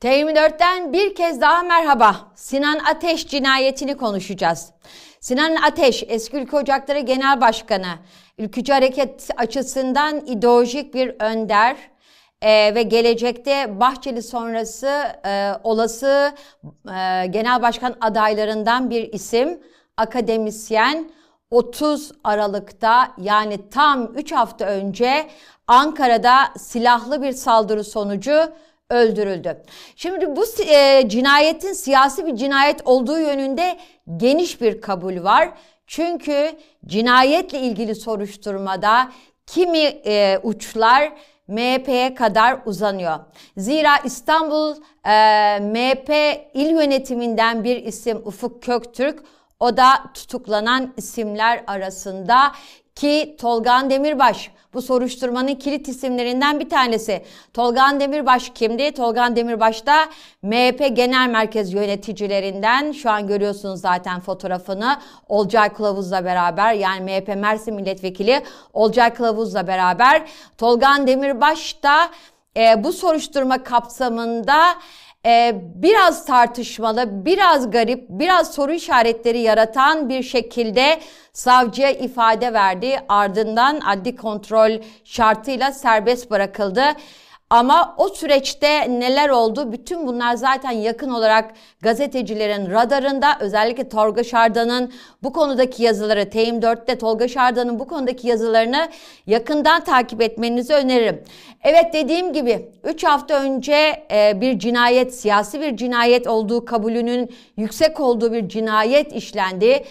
T24'ten bir kez daha merhaba. Sinan Ateş cinayetini konuşacağız. Sinan Ateş, eski Ülke Ocakları Genel Başkanı, ülkücü hareket açısından ideolojik bir önder ee, ve gelecekte Bahçeli sonrası e, olası e, genel başkan adaylarından bir isim, akademisyen. 30 Aralık'ta yani tam 3 hafta önce Ankara'da silahlı bir saldırı sonucu öldürüldü. Şimdi bu e, cinayetin siyasi bir cinayet olduğu yönünde geniş bir kabul var. Çünkü cinayetle ilgili soruşturmada kimi e, uçlar MHP'ye kadar uzanıyor. Zira İstanbul e, MHP il yönetiminden bir isim Ufuk Köktürk o da tutuklanan isimler arasında ki Tolgan Demirbaş bu soruşturmanın kilit isimlerinden bir tanesi. Tolgan Demirbaş kimdi? Tolgan Demirbaş da MHP Genel Merkez yöneticilerinden şu an görüyorsunuz zaten fotoğrafını Olcay Kılavuz'la beraber yani MHP Mersin Milletvekili Olcay Kılavuz'la beraber Tolgan Demirbaş da e, bu soruşturma kapsamında e, biraz tartışmalı, biraz garip, biraz soru işaretleri yaratan bir şekilde savcıya ifade verdi. Ardından adli kontrol şartıyla serbest bırakıldı. Ama o süreçte neler oldu? Bütün bunlar zaten yakın olarak gazetecilerin radarında. Özellikle Tolga Şardan'ın bu konudaki yazıları, TM4'te Tolga Şardan'ın bu konudaki yazılarını yakından takip etmenizi öneririm. Evet dediğim gibi 3 hafta önce e, bir cinayet, siyasi bir cinayet olduğu kabulünün yüksek olduğu bir cinayet işlendi.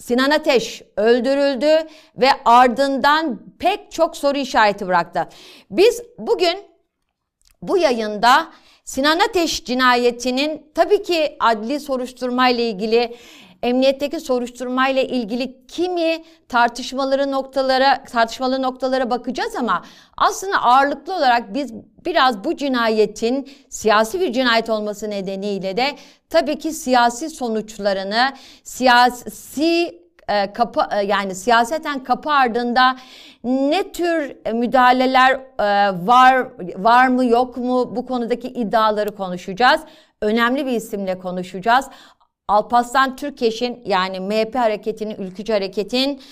Sinan Ateş öldürüldü ve ardından pek çok soru işareti bıraktı. Biz bugün bu yayında Sinan Ateş cinayetinin tabii ki adli soruşturma ile ilgili emniyetteki soruşturma ile ilgili kimi tartışmaları noktalara tartışmalı noktalara bakacağız ama aslında ağırlıklı olarak biz biraz bu cinayetin siyasi bir cinayet olması nedeniyle de tabii ki siyasi sonuçlarını, siyasi e, kapı e, yani siyaseten kapı ardında ne tür müdahaleler e, var var mı yok mu bu konudaki iddiaları konuşacağız. Önemli bir isimle konuşacağız. Alparslan Türkeş'in yani MHP hareketinin, ülkücü hareketin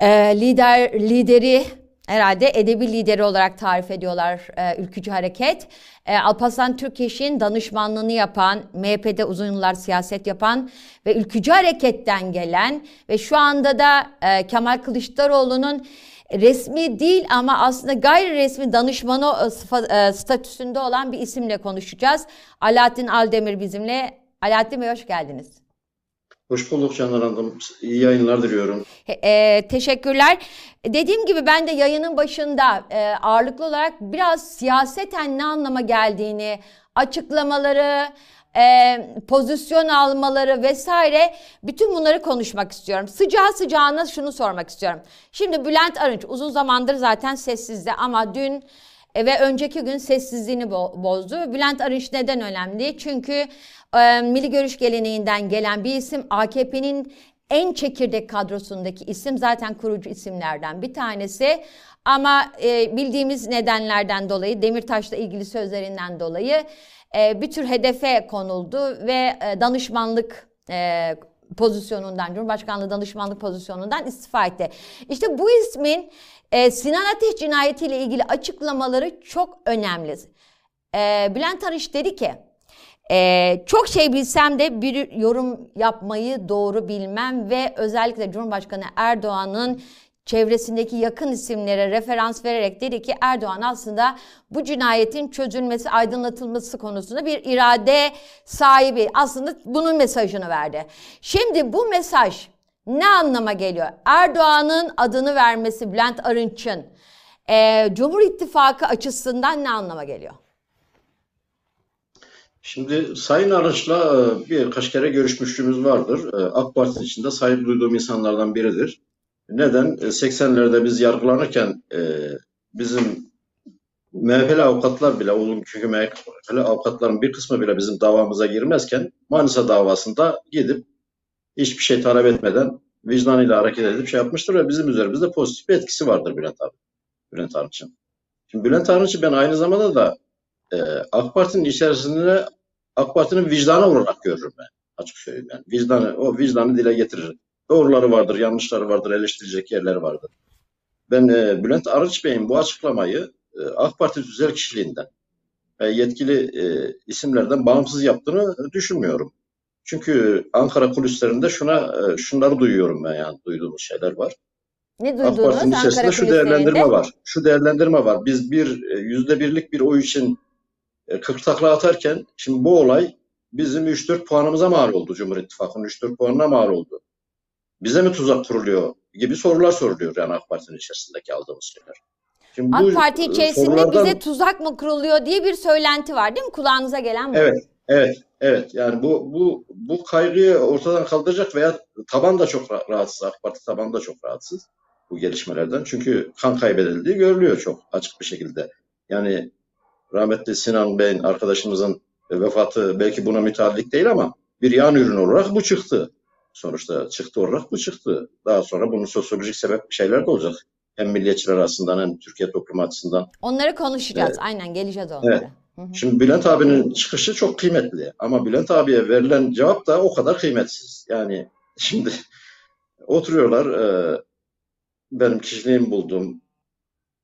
e, lider lideri herhalde edebi lideri olarak tarif ediyorlar e, ülkücü hareket. E, Alparslan Türkeş'in danışmanlığını yapan, MHP'de uzun yıllar siyaset yapan ve ülkücü hareketten gelen ve şu anda da e, Kemal Kılıçdaroğlu'nun resmi değil ama aslında gayri resmi danışmanı e, e, statüsünde olan bir isimle konuşacağız. Alaaddin Aldemir bizimle. Alaaddin Bey hoş geldiniz. Hoş bulduk Canan Hanım. İyi yayınlar diliyorum. E, teşekkürler. Dediğim gibi ben de yayının başında e, ağırlıklı olarak biraz siyaseten ne anlama geldiğini, açıklamaları, e, pozisyon almaları vesaire bütün bunları konuşmak istiyorum. Sıcağı sıcağına şunu sormak istiyorum. Şimdi Bülent Arınç uzun zamandır zaten sessizdi ama dün ve önceki gün sessizliğini bozdu. Bülent Arınç neden önemli? Çünkü e, Milli Görüş geleneğinden gelen bir isim AKP'nin en çekirdek kadrosundaki isim zaten kurucu isimlerden bir tanesi. Ama e, bildiğimiz nedenlerden dolayı Demirtaş'la ilgili sözlerinden dolayı e, bir tür hedefe konuldu ve e, danışmanlık e, pozisyonundan, Cumhurbaşkanlığı danışmanlık pozisyonundan istifa etti. İşte bu ismin e, Sinan Ateş cinayetiyle ilgili açıklamaları çok önemli. E, Bülent Arış dedi ki, ee, çok şey bilsem de bir yorum yapmayı doğru bilmem ve özellikle Cumhurbaşkanı Erdoğan'ın çevresindeki yakın isimlere referans vererek dedi ki Erdoğan aslında bu cinayetin çözülmesi, aydınlatılması konusunda bir irade sahibi. Aslında bunun mesajını verdi. Şimdi bu mesaj ne anlama geliyor? Erdoğan'ın adını vermesi Bülent Arınç'ın e, Cumhur İttifakı açısından ne anlama geliyor? Şimdi Sayın Arınç'la e, birkaç kere görüşmüşlüğümüz vardır. E, AK Parti içinde saygı duyduğum insanlardan biridir. Neden? 80'lerde e, biz yargılanırken bizim MHP'li avukatlar bile, oğlum çünkü MHP'li avukatların bir kısmı bile bizim davamıza girmezken Manisa davasında gidip hiçbir şey talep etmeden vicdanıyla hareket edip şey yapmıştır ve bizim üzerimizde pozitif bir etkisi vardır Bülent abi. Bülent Arınç'ın. Şimdi Bülent Arınç'ı ben aynı zamanda da e, AK Parti'nin içerisinde AK Parti'nin vicdanı olarak görürüm ben. Açık söyleyeyim yani. Vicdanı, o vicdanı dile getirir. Doğruları vardır, yanlışları vardır, eleştirecek yerleri vardır. Ben e, Bülent Arınç Bey'in bu açıklamayı e, AK Parti tüzel kişiliğinden ve yetkili e, isimlerden bağımsız yaptığını düşünmüyorum. Çünkü Ankara kulislerinde şuna e, şunları duyuyorum ben yani duyduğumuz şeyler var. Ne AK duydunuz Parti'nin Ankara içerisinde şu değerlendirme var. Şu değerlendirme var. Biz bir e, yüzde birlik bir oy için e, 40 takla atarken şimdi bu olay bizim 3-4 puanımıza mal oldu. Cumhur İttifakı'nın 3-4 puanına mal oldu. Bize mi tuzak kuruluyor gibi sorular soruluyor yani AK Parti'nin içerisindeki aldığımız şeyler. Şimdi bu AK Parti e, içerisinde sorulardan- bize tuzak mı kuruluyor diye bir söylenti var değil mi? Kulağınıza gelen bu. Evet, evet, evet. Yani bu bu bu kaygıyı ortadan kaldıracak veya taban da çok ra- rahatsız. AK Parti tabanı da çok rahatsız bu gelişmelerden. Çünkü kan kaybedildiği görülüyor çok açık bir şekilde. Yani rahmetli Sinan Bey'in arkadaşımızın vefatı belki buna müteallik değil ama bir yan ürün olarak bu çıktı. Sonuçta çıktı olarak bu çıktı. Daha sonra bunun sosyolojik sebep şeyler de olacak. Hem milliyetçiler arasından hem Türkiye toplumu açısından. Onları konuşacağız. Aynen geleceğiz onlara. Hı hı. Şimdi Bülent abinin çıkışı çok kıymetli ama Bülent abiye verilen cevap da o kadar kıymetsiz. Yani şimdi oturuyorlar e, benim kişiliğimi buldum.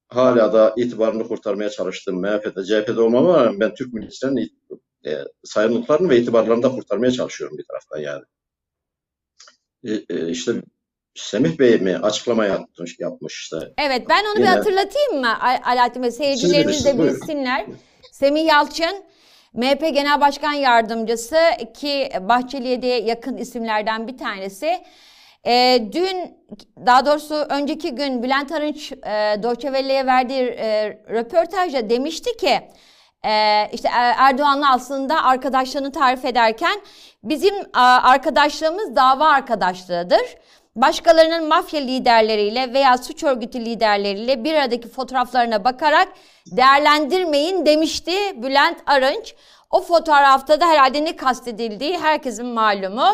Hala da itibarını kurtarmaya çalıştım. MHP'de, CHP'de olmama rağmen ben Türk milliyetçilerinin it- e, saygınlıklarını ve itibarlarını da kurtarmaya çalışıyorum bir taraftan yani. E, e, işte Semih Bey mi açıklama yapmış, yapmış işte. Evet ben onu bir Yine- hatırlatayım mı Al- Alaaddin Bey? Seyircilerimiz de bilirsiniz, buyurun. Semih Yalçın MHP Genel Başkan Yardımcısı ki Bahçeli'ye de yakın isimlerden bir tanesi. Ee, dün daha doğrusu önceki gün Bülent Arınç e, Welle'ye verdiği e, röportajda demişti ki e, işte Er- Erdoğan'la aslında arkadaşlığını tarif ederken bizim arkadaşlığımız dava arkadaşlığıdır. Başkalarının mafya liderleriyle veya suç örgütü liderleriyle bir aradaki fotoğraflarına bakarak değerlendirmeyin demişti Bülent Arınç. O fotoğrafta da herhalde ne kastedildiği herkesin malumu.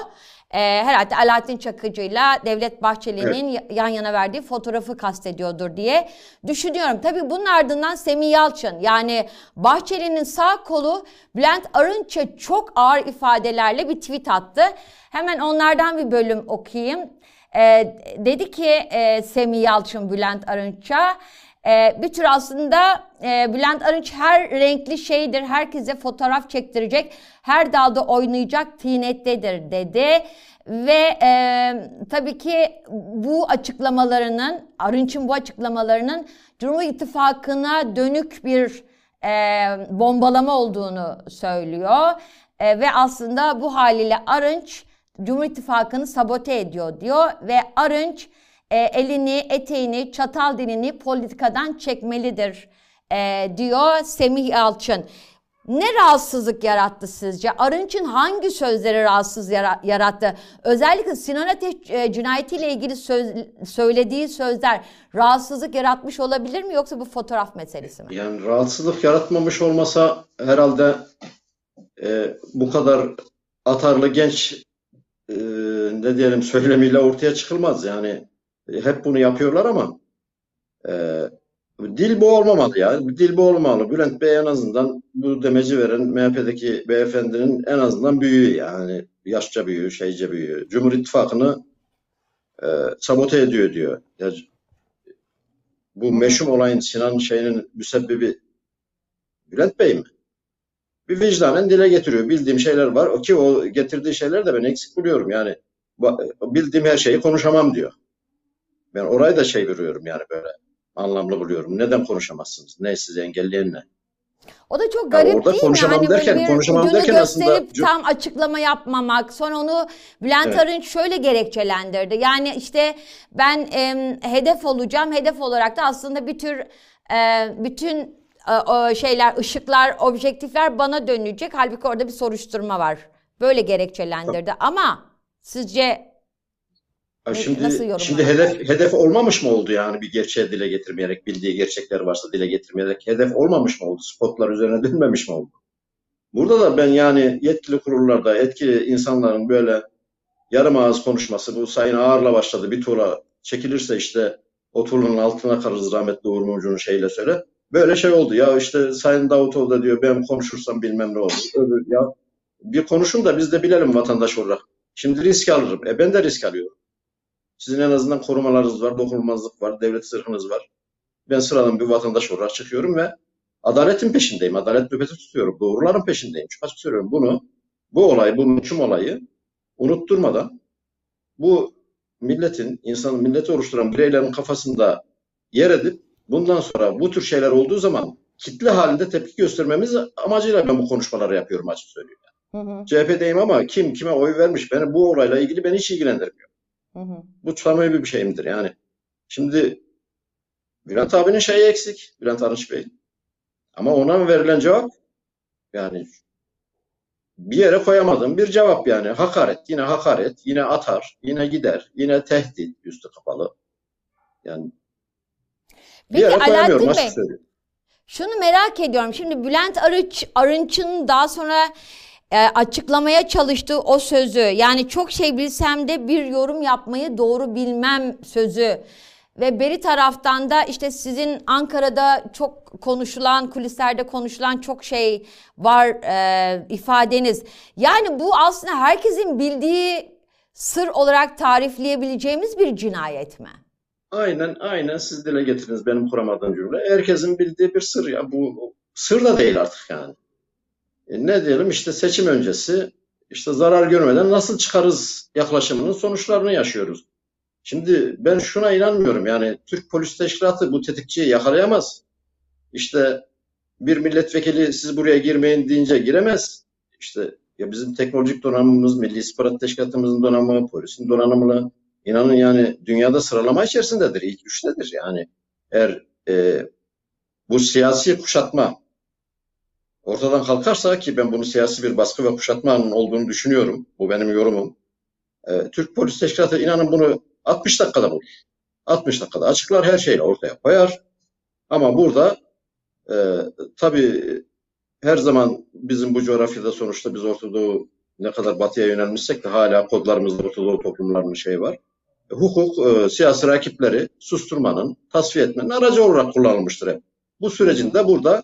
Ee, herhalde Alaaddin Çakıcı'yla Devlet Bahçeli'nin ya- yan yana verdiği fotoğrafı kastediyordur diye düşünüyorum. Tabii bunun ardından Semih Yalçın yani Bahçeli'nin sağ kolu Bülent Arınç'a çok ağır ifadelerle bir tweet attı. Hemen onlardan bir bölüm okuyayım. Ee, dedi ki e, Semih Yalçın Bülent Arınç'a e, bir tür aslında e, Bülent Arınç her renkli şeydir, herkese fotoğraf çektirecek, her dalda oynayacak tinettedir dedi. Ve e, tabii ki bu açıklamalarının, Arınç'ın bu açıklamalarının Cumhur İttifakı'na dönük bir e, bombalama olduğunu söylüyor. E, ve aslında bu haliyle Arınç Cumhur İttifakı'nı sabote ediyor diyor ve Arınç e, elini, eteğini, çatal dilini politikadan çekmelidir e, diyor Semih Yalçın. Ne rahatsızlık yarattı sizce? Arınç'ın hangi sözleri rahatsız yara- yarattı? Özellikle Sinan Ateş e, cinayetiyle ilgili söz, söylediği sözler rahatsızlık yaratmış olabilir mi yoksa bu fotoğraf meselesi mi? Yani rahatsızlık yaratmamış olmasa herhalde e, bu kadar atarlı genç e, ne diyelim söylemiyle ortaya çıkılmaz. Yani hep bunu yapıyorlar ama e, dil bu olmamalı ya. Dil bu olmalı. Bülent Bey en azından bu demeci veren MHP'deki beyefendinin en azından büyüğü yani yaşça büyüğü, şeyce büyüğü. Cumhur İttifakı'nı e, sabote ediyor diyor. Ya, bu meşhum olayın Sinan şeyinin müsebbibi Bülent Bey mi? Bir vicdanen dile getiriyor. Bildiğim şeyler var. O ki o getirdiği şeyler de ben eksik buluyorum. Yani bildiğim her şeyi konuşamam diyor. Ben orayı da şey görüyorum yani böyle anlamlı buluyorum. Neden konuşamazsınız? Ne sizi engelleyen ne? O da çok garip orada değil mi? konuşamam Hani böyle derken- bir konuşamam derken aslında- gösterip tam açıklama yapmamak. Sonra onu Bülent Evet. Arınç şöyle gerekçelendirdi. Yani işte ben em, hedef olacağım. Hedef olarak da aslında bir tür e, bütün e, o şeyler, ışıklar, objektifler bana dönecek. Halbuki orada bir soruşturma var. Böyle gerekçelendirdi. Ama sizce Ne- şimdi nasıl şimdi hedef hedef olmamış mı oldu yani bir gerçeği dile getirmeyerek bildiği gerçekler varsa dile getirmeyerek hedef olmamış mı oldu? Spotlar üzerine dönmemiş mi oldu? Burada da ben yani yetkili kurullarda etkili insanların böyle yarım ağız konuşması bu Sayın Ağar'la başladı. Bir tura çekilirse işte o turun altına kalırız rahmetli Uğur Mumcu'nun şeyle söyle. böyle şey oldu. Ya işte Sayın Davutoğlu da diyor ben konuşursam bilmem ne olur. Öbür, ya bir konuşun da biz de bilelim vatandaş olarak. Şimdi risk alırım. E ben de risk alıyorum. Sizin en azından korumalarınız var, dokunulmazlık var, devlet zırhınız var. Ben sıradan bir vatandaş olarak çıkıyorum ve adaletin peşindeyim. Adalet nöbeti tutuyorum. Doğruların peşindeyim. Çok açık söylüyorum. Bunu, bu olay, bu mümkün olayı unutturmadan bu milletin, insanın milleti oluşturan bireylerin kafasında yer edip bundan sonra bu tür şeyler olduğu zaman kitle halinde tepki göstermemiz amacıyla ben bu konuşmaları yapıyorum açık söyleyeyim. Hı hı. CHP'deyim ama kim kime oy vermiş beni bu olayla ilgili beni hiç ilgilendirmiyor. Hı hı. Bu samimi bir şeyimdir yani. Şimdi Bülent abinin şeyi eksik. Bülent Arınç Bey. Ama ona verilen cevap yani bir yere koyamadığım bir cevap yani. Hakaret, yine hakaret, yine atar, yine gider, yine tehdit üstü kapalı. Yani bir Peki, yere koyamıyorum Bey, Şunu merak ediyorum. Şimdi Bülent Arınç, Arınç'ın daha sonra e, açıklamaya çalıştığı o sözü yani çok şey bilsem de bir yorum yapmayı doğru bilmem sözü ve beri taraftan da işte sizin Ankara'da çok konuşulan, kulislerde konuşulan çok şey var e, ifadeniz. Yani bu aslında herkesin bildiği sır olarak tarifleyebileceğimiz bir cinayet mi? Aynen, aynen siz dile getirdiniz benim kuramadığım cümle. Herkesin bildiği bir sır ya. Bu sır da değil artık yani. E ne diyelim işte seçim öncesi işte zarar görmeden nasıl çıkarız yaklaşımının sonuçlarını yaşıyoruz. Şimdi ben şuna inanmıyorum yani Türk Polis Teşkilatı bu tetikçiyi yakalayamaz. İşte bir milletvekili siz buraya girmeyin deyince giremez. İşte ya bizim teknolojik donanımımız, Milli İstihbarat Teşkilatımızın donanımı, polisin donanımını inanın yani dünyada sıralama içerisindedir, ilk üçtedir yani. Eğer e, bu siyasi kuşatma ortadan kalkarsa ki ben bunu siyasi bir baskı ve kuşatmanın olduğunu düşünüyorum. Bu benim yorumum. E, Türk Polis Teşkilatı inanın bunu 60 dakikada bulur. 60 dakikada açıklar her şeyle ortaya koyar. Ama burada e, tabii her zaman bizim bu coğrafyada sonuçta biz Ortadoğu ne kadar batıya yönelmişsek de hala kodlarımızda Ortadoğu toplumlarının şey var. E, hukuk e, siyasi rakipleri susturmanın, tasfiye etmenin aracı olarak kullanılmıştır hep. Bu sürecin de burada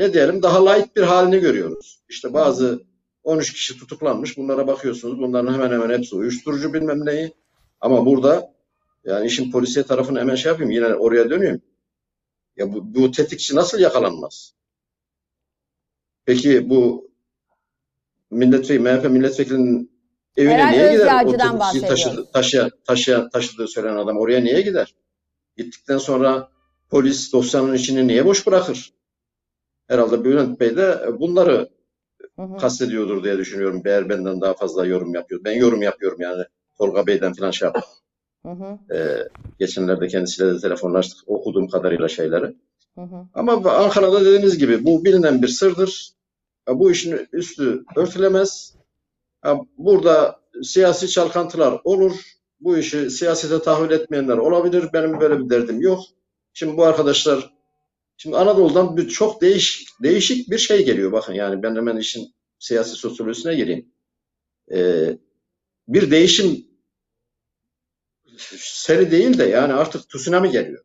ne diyelim daha layık bir halini görüyoruz. İşte bazı 13 kişi tutuklanmış. Bunlara bakıyorsunuz. Bunların hemen hemen hepsi uyuşturucu bilmem neyi. Ama burada yani işin polisiye tarafını hemen şey yapayım yine oraya dönüyorum. Ya bu, bu tetikçi nasıl yakalanmaz? Peki bu milletvekili, MHP milletvekilinin evine Herhalde niye gider? O tetikçiyi taşıdı, taşıyan, taşıyan, taşıdığı söylenen adam oraya niye gider? Gittikten sonra polis dosyanın içini niye boş bırakır? Herhalde Bülent Bey de bunları hı hı. kastediyordur diye düşünüyorum. Eğer benden daha fazla yorum yapıyor. Ben yorum yapıyorum yani. Tolga Bey'den falan şey yaptım. Hı hı. Ee, geçenlerde kendisiyle de telefonlaştık. Okuduğum kadarıyla şeyleri. Hı hı. Ama Ankara'da dediğiniz gibi bu bilinen bir sırdır. Bu işin üstü örtülemez. Burada siyasi çalkantılar olur. Bu işi siyasete tahvil etmeyenler olabilir. Benim böyle bir derdim yok. Şimdi bu arkadaşlar şimdi Anadolu'dan bir çok değişik değişik bir şey geliyor. Bakın yani ben hemen işin siyasi sosyolojisine gireyim. Ee, bir değişim seri değil de yani artık tsunami geliyor.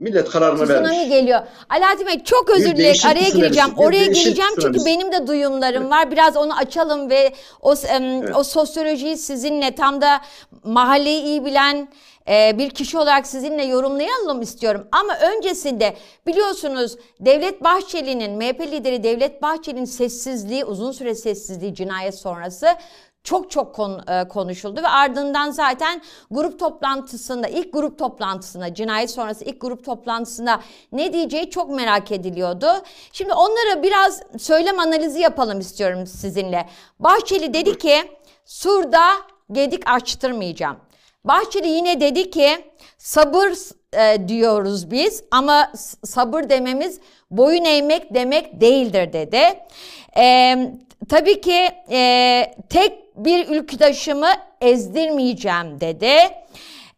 Millet kararını tsunami vermiş. Tsunami geliyor. Alaaddin Bey çok özür dilerim. Araya gireceğim. Oraya geleceğim çünkü benim de duyumlarım evet. var. Biraz onu açalım ve o evet. o sosyolojiyi sizinle tam da mahalleyi iyi bilen e, bir kişi olarak sizinle yorumlayalım istiyorum. Ama öncesinde biliyorsunuz Devlet Bahçeli'nin MHP lideri Devlet Bahçeli'nin sessizliği uzun süre sessizliği cinayet sonrası çok çok e, konuşuldu ve ardından zaten grup toplantısında ilk grup toplantısında cinayet sonrası ilk grup toplantısında ne diyeceği çok merak ediliyordu. Şimdi onlara biraz söylem analizi yapalım istiyorum sizinle. Bahçeli dedi ki Sur'da gedik açtırmayacağım. Bahçeli yine dedi ki sabır e, diyoruz biz ama sabır dememiz boyun eğmek demek değildir dedi. E, tabii ki e, tek bir ülküdaşımı ezdirmeyeceğim dedi.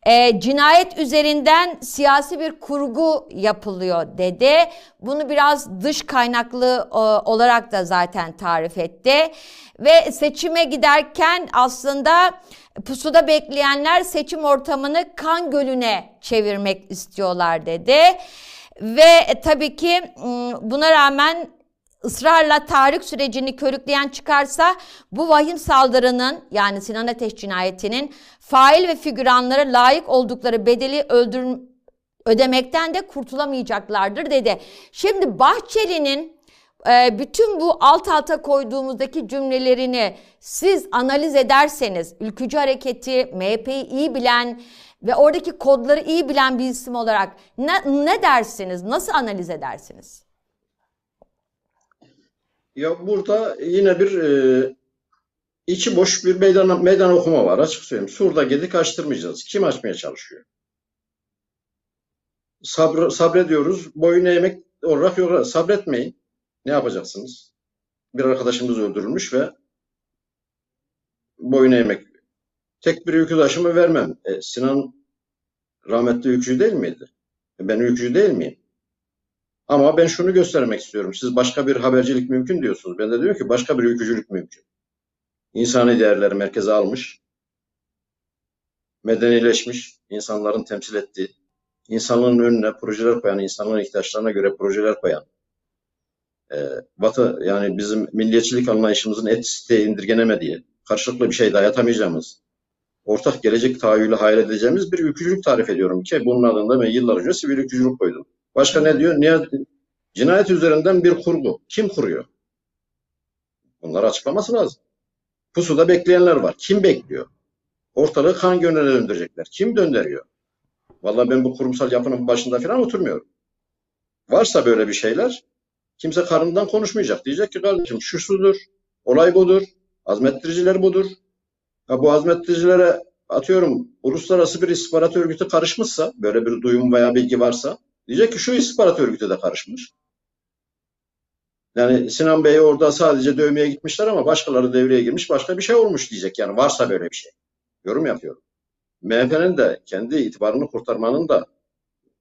E, cinayet üzerinden siyasi bir kurgu yapılıyor dedi. Bunu biraz dış kaynaklı e, olarak da zaten tarif etti. Ve seçime giderken aslında pusuda bekleyenler seçim ortamını kan gölüne çevirmek istiyorlar dedi. ve e, tabii ki m, buna rağmen ısrarla tahrik sürecini körükleyen çıkarsa bu vahim saldırının yani Sinan Ateş cinayetinin fail ve figüranlara layık oldukları bedeli öldür ödemekten de kurtulamayacaklardır dedi. Şimdi Bahçeli'nin bütün bu alt alta koyduğumuzdaki cümlelerini siz analiz ederseniz ülkücü hareketi MHP'yi iyi bilen ve oradaki kodları iyi bilen bir isim olarak ne, ne dersiniz? Nasıl analiz edersiniz? Ya burada yine bir e, içi boş bir meydan, meydan okuma var açık söyleyeyim. Surda gedik açtırmayacağız. Kim açmaya çalışıyor? Sabr, sabrediyoruz. Boyun eğmek olarak yok. Sabretmeyin. Ne yapacaksınız? Bir arkadaşımız öldürülmüş ve boyun eğmek. Tek bir ülküdaşımı vermem. E, Sinan rahmetli ülkücü değil miydi? E, ben ülkücü değil miyim? Ama ben şunu göstermek istiyorum. Siz başka bir habercilik mümkün diyorsunuz. Ben de diyorum ki başka bir ülkücülük mümkün. İnsani değerleri merkeze almış, medenileşmiş, insanların temsil ettiği, insanlığın önüne projeler koyan, insanlığın ihtiyaçlarına göre projeler koyan, e, Batı yani bizim milliyetçilik anlayışımızın etnisiteye indirgenemediği, karşılıklı bir şey dayatamayacağımız, ortak gelecek tahayyülü hayal edeceğimiz bir ülkücülük tarif ediyorum ki bunun adında ben yıllar önce sivil ülkücülük koydum. Başka ne diyor? Niye? Cinayet üzerinden bir kurgu. Kim kuruyor? Bunları açıklaması lazım. Pusuda bekleyenler var. Kim bekliyor? Ortalığı kan gönüle döndürecekler. Kim döndürüyor? Vallahi ben bu kurumsal yapının başında falan oturmuyorum. Varsa böyle bir şeyler kimse karnından konuşmayacak. Diyecek ki kardeşim şu şudur, olay budur, azmettiriciler budur. Ha, bu azmettiricilere atıyorum uluslararası bir istihbarat örgütü karışmışsa, böyle bir duyum veya bilgi varsa diyecek ki şu istihbarat örgütü de karışmış. Yani Sinan Bey orada sadece dövmeye gitmişler ama başkaları devreye girmiş, başka bir şey olmuş diyecek yani varsa böyle bir şey. Yorum yapıyorum. MHP'nin de kendi itibarını kurtarmanın da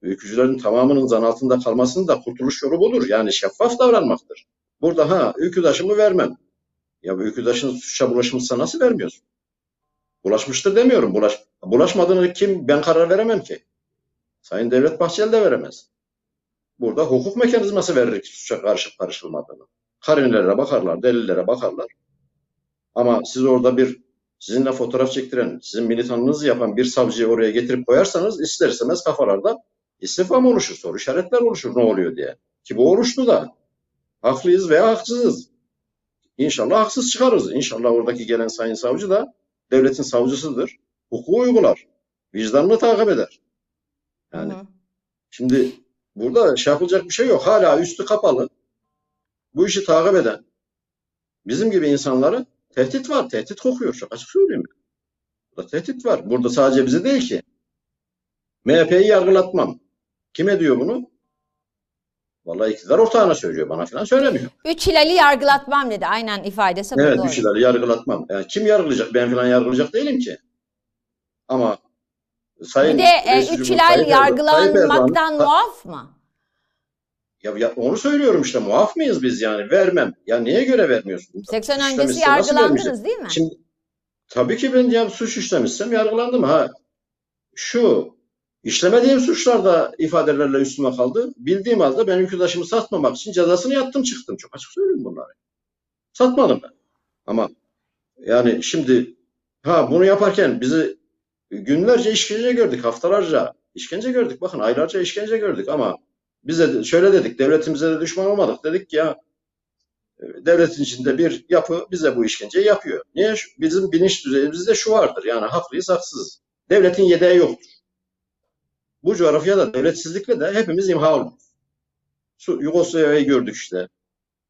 ülkücülerin tamamının zan altında kalmasının da kurtuluş yolu budur. Yani şeffaf davranmaktır. Burada ha ülküdaşımı vermem. Ya bu ülküdaşın suça bulaşmışsa nasıl vermiyorsun? Bulaşmıştır demiyorum. Bulaş, bulaşmadığını kim ben karar veremem ki. Sayın Devlet Bahçeli de veremez. Burada hukuk mekanizması verir ki suça karşı karışılmadığını. Karinelere bakarlar, delillere bakarlar. Ama siz orada bir sizinle fotoğraf çektiren, sizin militanınızı yapan bir savcıyı oraya getirip koyarsanız ister istemez kafalarda istifam oluşur, soru işaretler oluşur ne oluyor diye. Ki bu oluştu da. Haklıyız veya haksızız. İnşallah haksız çıkarız. İnşallah oradaki gelen sayın savcı da devletin savcısıdır. Hukuku uygular. Vicdanını takip eder. Yani Hı şimdi burada şey yapılacak bir şey yok. Hala üstü kapalı. Bu işi takip eden bizim gibi insanları tehdit var. Tehdit kokuyor. Çok açık söyleyeyim. Burada tehdit var. Burada sadece bize değil ki. MHP'yi yargılatmam. Kime diyor bunu? Vallahi iktidar ortağına söylüyor. Bana falan söylemiyor. Üç Hilal'i yargılatmam dedi. Aynen ifadesi bu Evet, doğru. üç ileri yargılatmam. Yani kim yargılayacak? Ben falan yargılayacak değilim ki. Ama Sayın Bir de e, Reis Üç Cumhur Hilal Tayyip Erdoğan- Tayyip yargılanmaktan Erdoğan- muaf mı? Ya, ya onu söylüyorum işte muaf mıyız biz yani? Vermem. Ya niye göre vermiyorsun? 80 Suç öncesi nasıl yargılandınız değil mi? Şimdi tabii ki ben ya suç işlemişsem yargılandım ha. Şu işlemediğim suçlarda ifadelerle üstüme kaldı. Bildiğim halde ben ülküdaşımı satmamak için cezasını yattım çıktım. Çok açık söylüyorum bunları. Satmadım ben. Ama yani şimdi ha bunu yaparken bizi günlerce işkence gördük, haftalarca işkence gördük. Bakın aylarca işkence gördük ama bize de- şöyle dedik, devletimize de düşman olmadık. Dedik ki ya devletin içinde bir yapı bize bu işkenceyi yapıyor. Niye? Bizim bilinç düzeyimizde şu vardır. Yani haklıyız, haksızız. Devletin yedeği yoktur. Bu coğrafyada devletsizlikle de hepimiz imha oluruz. Yugoslavya'yı gördük işte.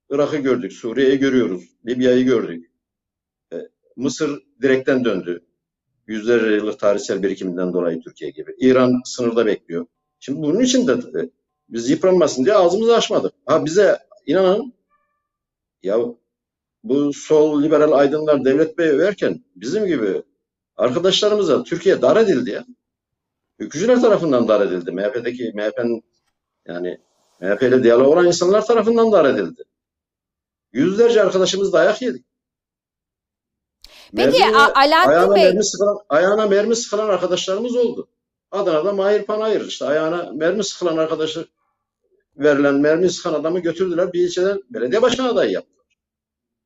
Irak'ı gördük, Suriye'yi görüyoruz, Libya'yı gördük. E, Mısır direkten döndü. Yüzlerce yıllık tarihsel birikiminden dolayı Türkiye gibi. İran sınırda bekliyor. Şimdi bunun için de e, biz yıpranmasın diye ağzımızı açmadık. Ha bize inanın ya bu sol liberal aydınlar Devlet Bey överken bizim gibi arkadaşlarımıza Türkiye dar edildi ya. Ülkücüler tarafından dar edildi. MHP'deki MHP'nin yani MHP ile diyalog olan insanlar tarafından dar edildi. Yüzlerce arkadaşımız dayak yedik. Peki Alaaddin ayağına Bey mermi sıkılan, ayağına mermi sıkılan arkadaşlarımız oldu. Adana'da Mahir Panayır işte ayağına mermi sıkılan arkadaşı verilen mermi sıkan adamı götürdüler bir ilçeden belediye başkan adayı yaptılar.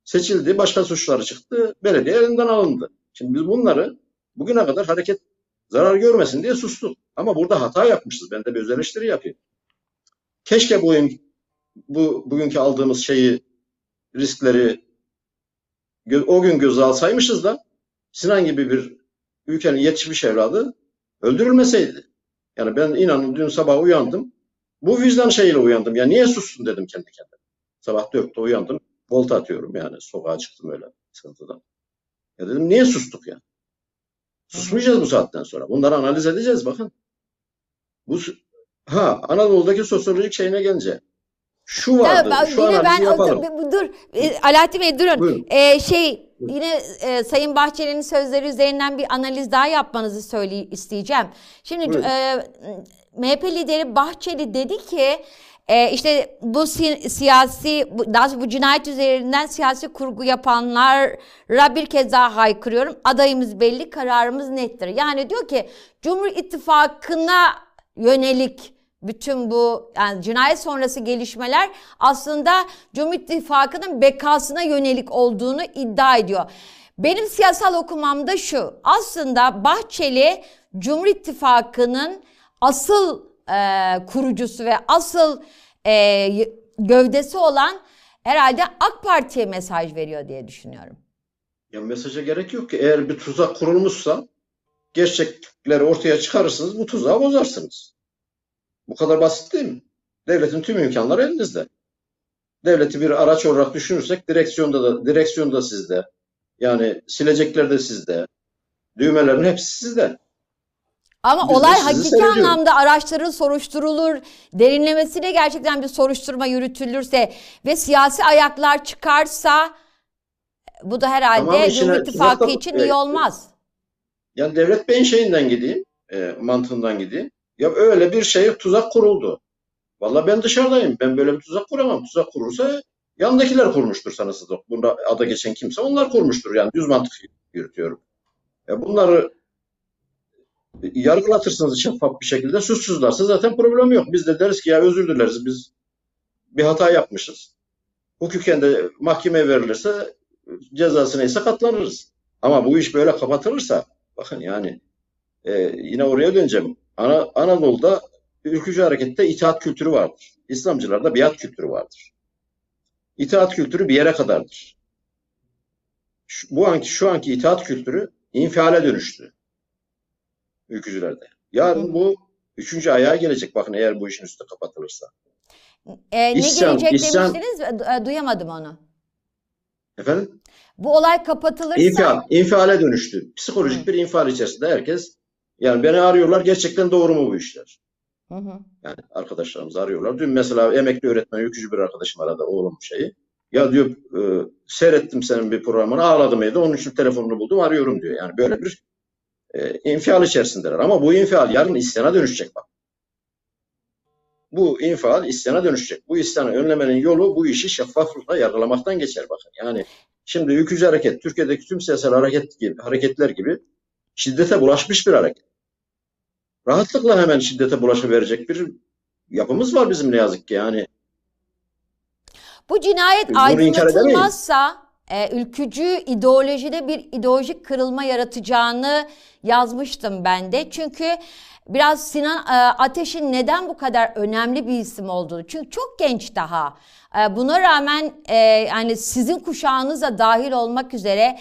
Seçildi, başka suçları çıktı, belediye elinden alındı. Şimdi biz bunları bugüne kadar hareket zarar görmesin diye sustuk. Ama burada hata yapmışız. Ben de bir öz eleştiri yapayım. Keşke bu, bu bugünkü aldığımız şeyi, riskleri o gün göze alsaymışız da Sinan gibi bir ülkenin yetişmiş evladı öldürülmeseydi. Yani ben inanın dün sabah uyandım. Bu vicdan şeyiyle uyandım. Ya niye sustun dedim kendi kendime. Sabah dörtte uyandım. Volta atıyorum yani. Sokağa çıktım öyle sıkıntıdan. Ya dedim niye sustuk ya? Susmayacağız bu saatten sonra. Bunları analiz edeceğiz bakın. Bu ha Anadolu'daki sosyolojik şeyine gelince şu vardı. Ya, şu yine ben yapalım. dur e, Alaaddin Bey durun. Buyurun. E, şey yine e, Sayın Bahçeli'nin sözleri üzerinden bir analiz daha yapmanızı söyle isteyeceğim. Şimdi Buyurun. e, MHP lideri Bahçeli dedi ki e, işte bu si- siyasi bu, daha bu cinayet üzerinden siyasi kurgu yapanlara bir kez daha haykırıyorum. Adayımız belli, kararımız nettir. Yani diyor ki Cumhur İttifakı'na yönelik bütün bu yani cinayet sonrası gelişmeler aslında Cumhur İttifakı'nın bekasına yönelik olduğunu iddia ediyor. Benim siyasal okumam da şu. Aslında Bahçeli Cumhur İttifakı'nın asıl e, kurucusu ve asıl e, gövdesi olan herhalde AK Parti'ye mesaj veriyor diye düşünüyorum. Ya mesaja gerek yok ki. Eğer bir tuzak kurulmuşsa gerçekleri ortaya çıkarırsınız, bu tuzağı bozarsınız. Bu kadar basit değil mi? Devletin tüm imkanları elinizde. Devleti bir araç olarak düşünürsek direksiyonda da direksiyon da sizde. Yani silecekler de sizde. Düğmelerin hepsi sizde. Ama Biz olay hakiki seyrediyoruz. anlamda araştırılır, soruşturulur, derinlemesine gerçekten bir soruşturma yürütülürse ve siyasi ayaklar çıkarsa bu da herhalde Tamam, Cumhur İttifakı da- için iyi olmaz. Yani Devlet Bey'in şeyinden gideyim, e, mantığından gideyim. Ya öyle bir şey tuzak kuruldu. Vallahi ben dışarıdayım. Ben böyle bir tuzak kuramam. Tuzak kurursa yandakiler kurmuştur sanırsız. Bunda ada geçen kimse onlar kurmuştur. Yani düz mantık yürütüyorum. Ya bunları yargılatırsınız şeffaf bir şekilde. Suçsuzlarsa zaten problem yok. Biz de deriz ki ya özür dileriz. Biz bir hata yapmışız. Hukuken de mahkemeye verilirse cezası neyse katlanırız. Ama bu iş böyle kapatılırsa bakın yani e, yine oraya döneceğim. Ana, Anadolu'da ülkücü harekette itaat kültürü vardır. İslamcılarda biat kültürü vardır. İtaat kültürü bir yere kadardır. Şu, bu anki şu anki itaat kültürü infiale dönüştü. Ülkücülerde. Yarın bu üçüncü ayağa gelecek. Bakın eğer bu işin üstü kapatılırsa. Ee, ne İsyan, gelecek isyan- demiştiniz? Du- Duyamadım onu. Efendim? Bu olay kapatılırsa İnfial, infiale dönüştü. Psikolojik Hı. bir infial içerisinde herkes yani beni arıyorlar gerçekten doğru mu bu işler? Hı hı. Yani arkadaşlarımız arıyorlar. Dün mesela emekli öğretmen, ülkücü bir arkadaşım aradı oğlum şeyi. Ya diyor e, seyrettim senin bir programını ağladım evde onun için telefonunu buldum arıyorum diyor. Yani böyle bir e, infial içerisindeler. Ama bu infial yarın isyana dönüşecek bak. Bu infial isyana dönüşecek. Bu isyanı önlemenin yolu bu işi şeffaflıkla yargılamaktan geçer bakın. Yani şimdi ülkücü hareket Türkiye'deki tüm siyasal hareket gibi, hareketler gibi şiddete bulaşmış bir hareket. Rahatlıkla hemen şiddete bulaşıverecek bir yapımız var bizim ne yazık ki yani. Bu cinayet Bunu aydınlatılmazsa e, ülkücü ideolojide bir ideolojik kırılma yaratacağını yazmıştım ben de. Çünkü biraz Sinan e, Ateş'in neden bu kadar önemli bir isim olduğunu. Çünkü çok genç daha. E, buna rağmen e, yani sizin kuşağınız da dahil olmak üzere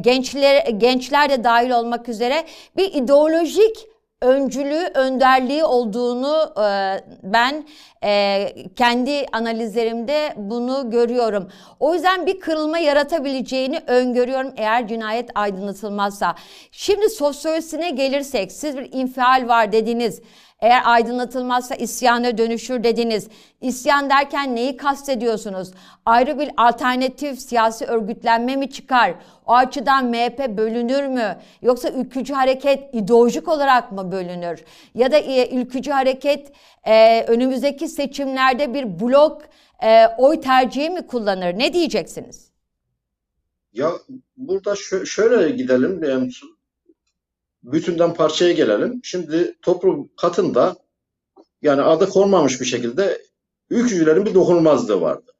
gençler gençler de dahil olmak üzere bir ideolojik öncülüğü, önderliği olduğunu e, ben e, kendi analizlerimde bunu görüyorum. O yüzden bir kırılma yaratabileceğini öngörüyorum eğer cinayet aydınlatılmazsa. Şimdi sosyolojisine gelirsek siz bir infial var dediniz. Eğer aydınlatılmazsa isyana dönüşür dediniz. İsyan derken neyi kastediyorsunuz? Ayrı bir alternatif siyasi örgütlenme mi çıkar? O açıdan MHP bölünür mü? Yoksa ülkücü hareket ideolojik olarak mı bölünür? Ya da e, ülkücü hareket e, önümüzdeki seçimlerde bir blok e, oy tercihi mi kullanır? Ne diyeceksiniz? Ya burada şö- şöyle gidelim. Bütünden parçaya gelelim. Şimdi toplum katında yani adı konmamış bir şekilde ülkücülerin bir dokunulmazlığı vardı.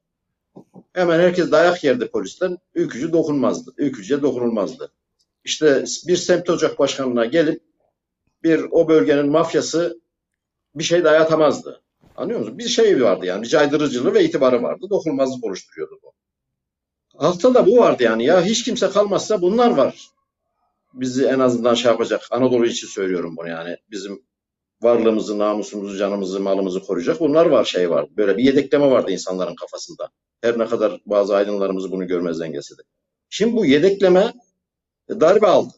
Hemen herkes dayak yerdi polisten. Ülkücü dokunmazdı. Ülkücüye dokunulmazdı. İşte bir semt ocak başkanına gelip bir o bölgenin mafyası bir şey dayatamazdı. Anlıyor musun? Bir şey vardı yani. Bir caydırıcılığı ve itibarı vardı. Dokunulmazlık oluşturuyordu bu. Altta da bu vardı yani. Ya hiç kimse kalmazsa bunlar var. Bizi en azından şey yapacak. Anadolu için söylüyorum bunu yani. Bizim varlığımızı, namusumuzu, canımızı, malımızı koruyacak. Bunlar var şey var. Böyle bir yedekleme vardı insanların kafasında. Her ne kadar bazı aydınlarımız bunu görmezden gelse de. Şimdi bu yedekleme darbe aldı.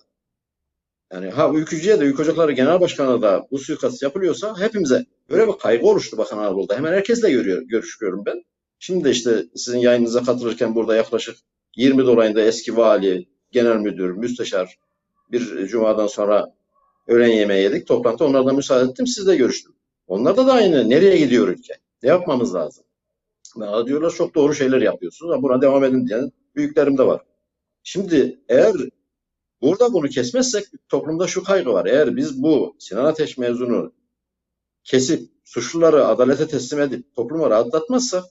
Yani ha ülkücüye de Ocakları Genel Başkanı da bu suikast yapılıyorsa hepimize böyle bir kaygı oluştu Bakan Anadolu'da. Hemen herkesle görüyor, görüşüyorum ben. Şimdi de işte sizin yayınınıza katılırken burada yaklaşık 20 dolayında eski vali, genel müdür, müsteşar bir cumadan sonra öğlen yemeği yedik. Toplantı onlardan müsaade ettim. Sizle görüştüm. Onlarda da aynı. Nereye gidiyor ülke? Ne yapmamız lazım? Bana diyorlar çok doğru şeyler yapıyorsunuz. Ama buna devam edin diyen büyüklerim de var. Şimdi eğer burada bunu kesmezsek toplumda şu kaygı var. Eğer biz bu Sinan Ateş mezunu kesip suçluları adalete teslim edip topluma rahatlatmazsak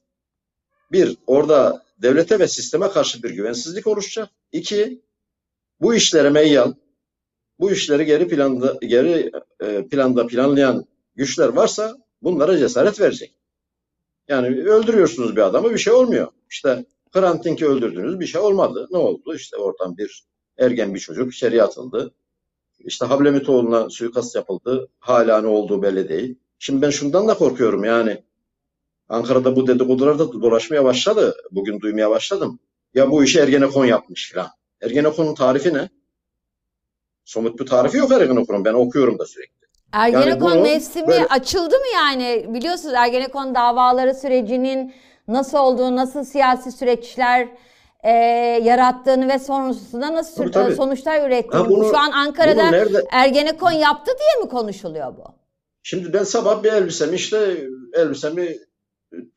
bir, orada devlete ve sisteme karşı bir güvensizlik oluşacak. İki, bu işlere meyyal, bu işleri geri planda geri e, planda planlayan güçler varsa bunlara cesaret verecek. Yani öldürüyorsunuz bir adamı bir şey olmuyor. İşte Hrant öldürdünüz bir şey olmadı. Ne oldu? İşte oradan bir ergen bir çocuk içeriye atıldı. İşte Hablemitoğlu'na suikast yapıldı. Hala ne olduğu belli değil. Şimdi ben şundan da korkuyorum yani. Ankara'da bu dedikodular da dolaşmaya başladı. Bugün duymaya başladım. Ya bu işi Ergenekon yapmış filan. Ergenekon'un tarifi ne? Somut bir tarifi yok Ergenekon'un. Ben okuyorum da sürekli. Ergenekon bunu mevsimi böyle- açıldı mı yani? Biliyorsunuz Ergenekon davaları sürecinin nasıl olduğu, nasıl siyasi süreçler e, yarattığını ve sonrasında nasıl Tabii, tabii. sonuçlar ürettiğini. Ha, bunu- Şu an Ankara'da nerede- Ergenekon yaptı diye mi konuşuluyor bu? Şimdi ben sabah bir elbisemi işte elbisemi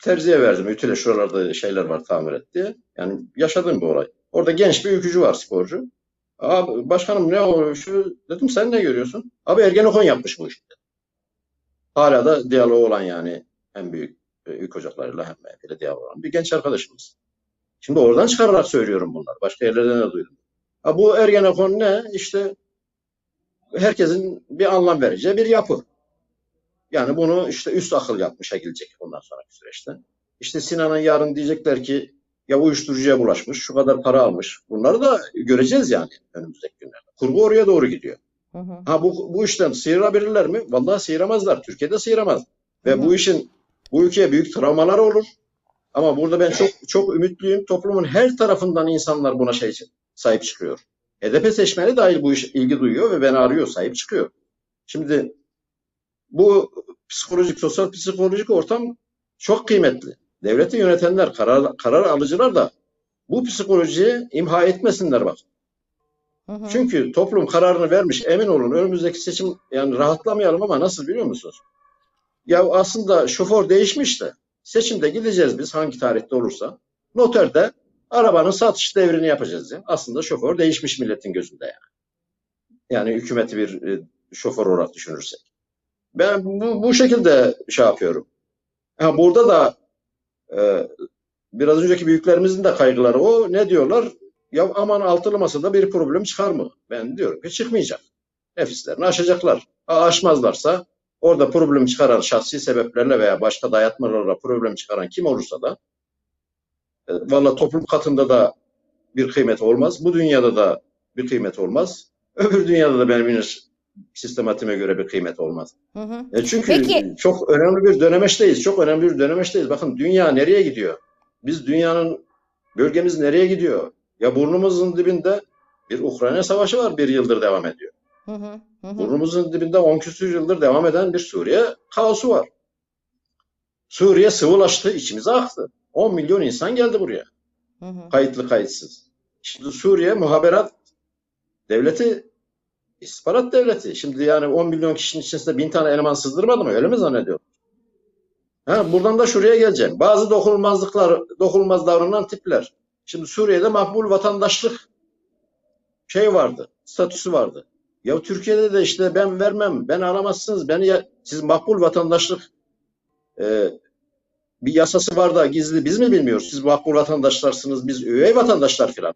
terziye verdim. Ütüle şuralarda şeyler var tamir et diye. Yani yaşadığım bir olay. Orada genç bir ülkücü var sporcu. Abi başkanım ne oluyor şu dedim sen ne görüyorsun? Abi Ergenekon yapmış bu işte. Hala da diyaloğu olan yani en büyük e, ülke ocaklarıyla hem MHP'yle diyalog olan bir genç arkadaşımız. Şimdi oradan çıkararak söylüyorum bunları. Başka yerlerden de duydum. Ha, bu Ergenekon ne? İşte herkesin bir anlam vereceği bir yapı. Yani bunu işte üst akıl yapmışa gelecek ondan sonraki süreçte. İşte Sinan'ın yarın diyecekler ki ya uyuşturucuya bulaşmış, şu kadar para almış. Bunları da göreceğiz yani önümüzdeki günlerde. Kurgu oraya doğru gidiyor. Hı hı. Ha bu, bu işten sıyırabilirler mi? Vallahi sıyıramazlar. Türkiye'de sıyıramaz. Ve Hı hı. bu işin bu ülkeye büyük travmalar olur. Ama burada ben çok çok ümitliyim. Toplumun her tarafından insanlar buna şey sahip çıkıyor. HDP seçmeni dahil bu iş ilgi duyuyor ve beni arıyor, sahip çıkıyor. Şimdi bu psikolojik, sosyal psikolojik ortam çok kıymetli. Devleti yönetenler, karar, karar alıcılar da bu psikolojiyi imha etmesinler bak. Hı hı. Çünkü toplum kararını vermiş. Emin olun önümüzdeki seçim yani rahatlamayalım ama nasıl biliyor musunuz? Ya aslında şoför değişmiş de seçimde gideceğiz biz hangi tarihte olursa. Noterde arabanın satış devrini yapacağız ya. Aslında şoför değişmiş milletin gözünde yani. Yani hükümeti bir e, şoför olarak düşünürsek. Ben bu, bu şekilde şey yapıyorum. Ha, burada da e, biraz önceki büyüklerimizin de kaygıları o. Ne diyorlar? Ya aman altılı masada bir problem çıkar mı? Ben diyorum ki çıkmayacak. Nefislerini aşacaklar. Ha, aşmazlarsa orada problem çıkaran şahsi sebeplerle veya başka dayatmalarla problem çıkaran kim olursa da e, valla toplum katında da bir kıymet olmaz. Bu dünyada da bir kıymet olmaz. Öbür dünyada da benim yine sistematime göre bir kıymet olmaz. Hı hı. E çünkü Peki. çok önemli bir dönemeçteyiz. Çok önemli bir dönemeçteyiz. Bakın dünya nereye gidiyor? Biz dünyanın bölgemiz nereye gidiyor? Ya burnumuzun dibinde bir Ukrayna savaşı var. Bir yıldır devam ediyor. Hı hı. Hı. Burnumuzun dibinde 10 küsur yıldır devam eden bir Suriye kaosu var. Suriye sıvılaştı, içimize aktı. 10 milyon insan geldi buraya. Hı hı. Kayıtlı kayıtsız. Şimdi Suriye muhaberat devleti istihbarat devleti. Şimdi yani 10 milyon kişinin içerisinde bin tane eleman sızdırmadı mı? Öyle mi zannediyor? Ha, buradan da şuraya geleceğim. Bazı dokunulmazlıklar, dokunulmaz davranan tipler. Şimdi Suriye'de makbul vatandaşlık şey vardı, statüsü vardı. Ya Türkiye'de de işte ben vermem, ben alamazsınız, beni ya, siz makbul vatandaşlık e, bir yasası var da gizli biz mi bilmiyoruz? Siz makbul vatandaşlarsınız, biz üvey vatandaşlar filan.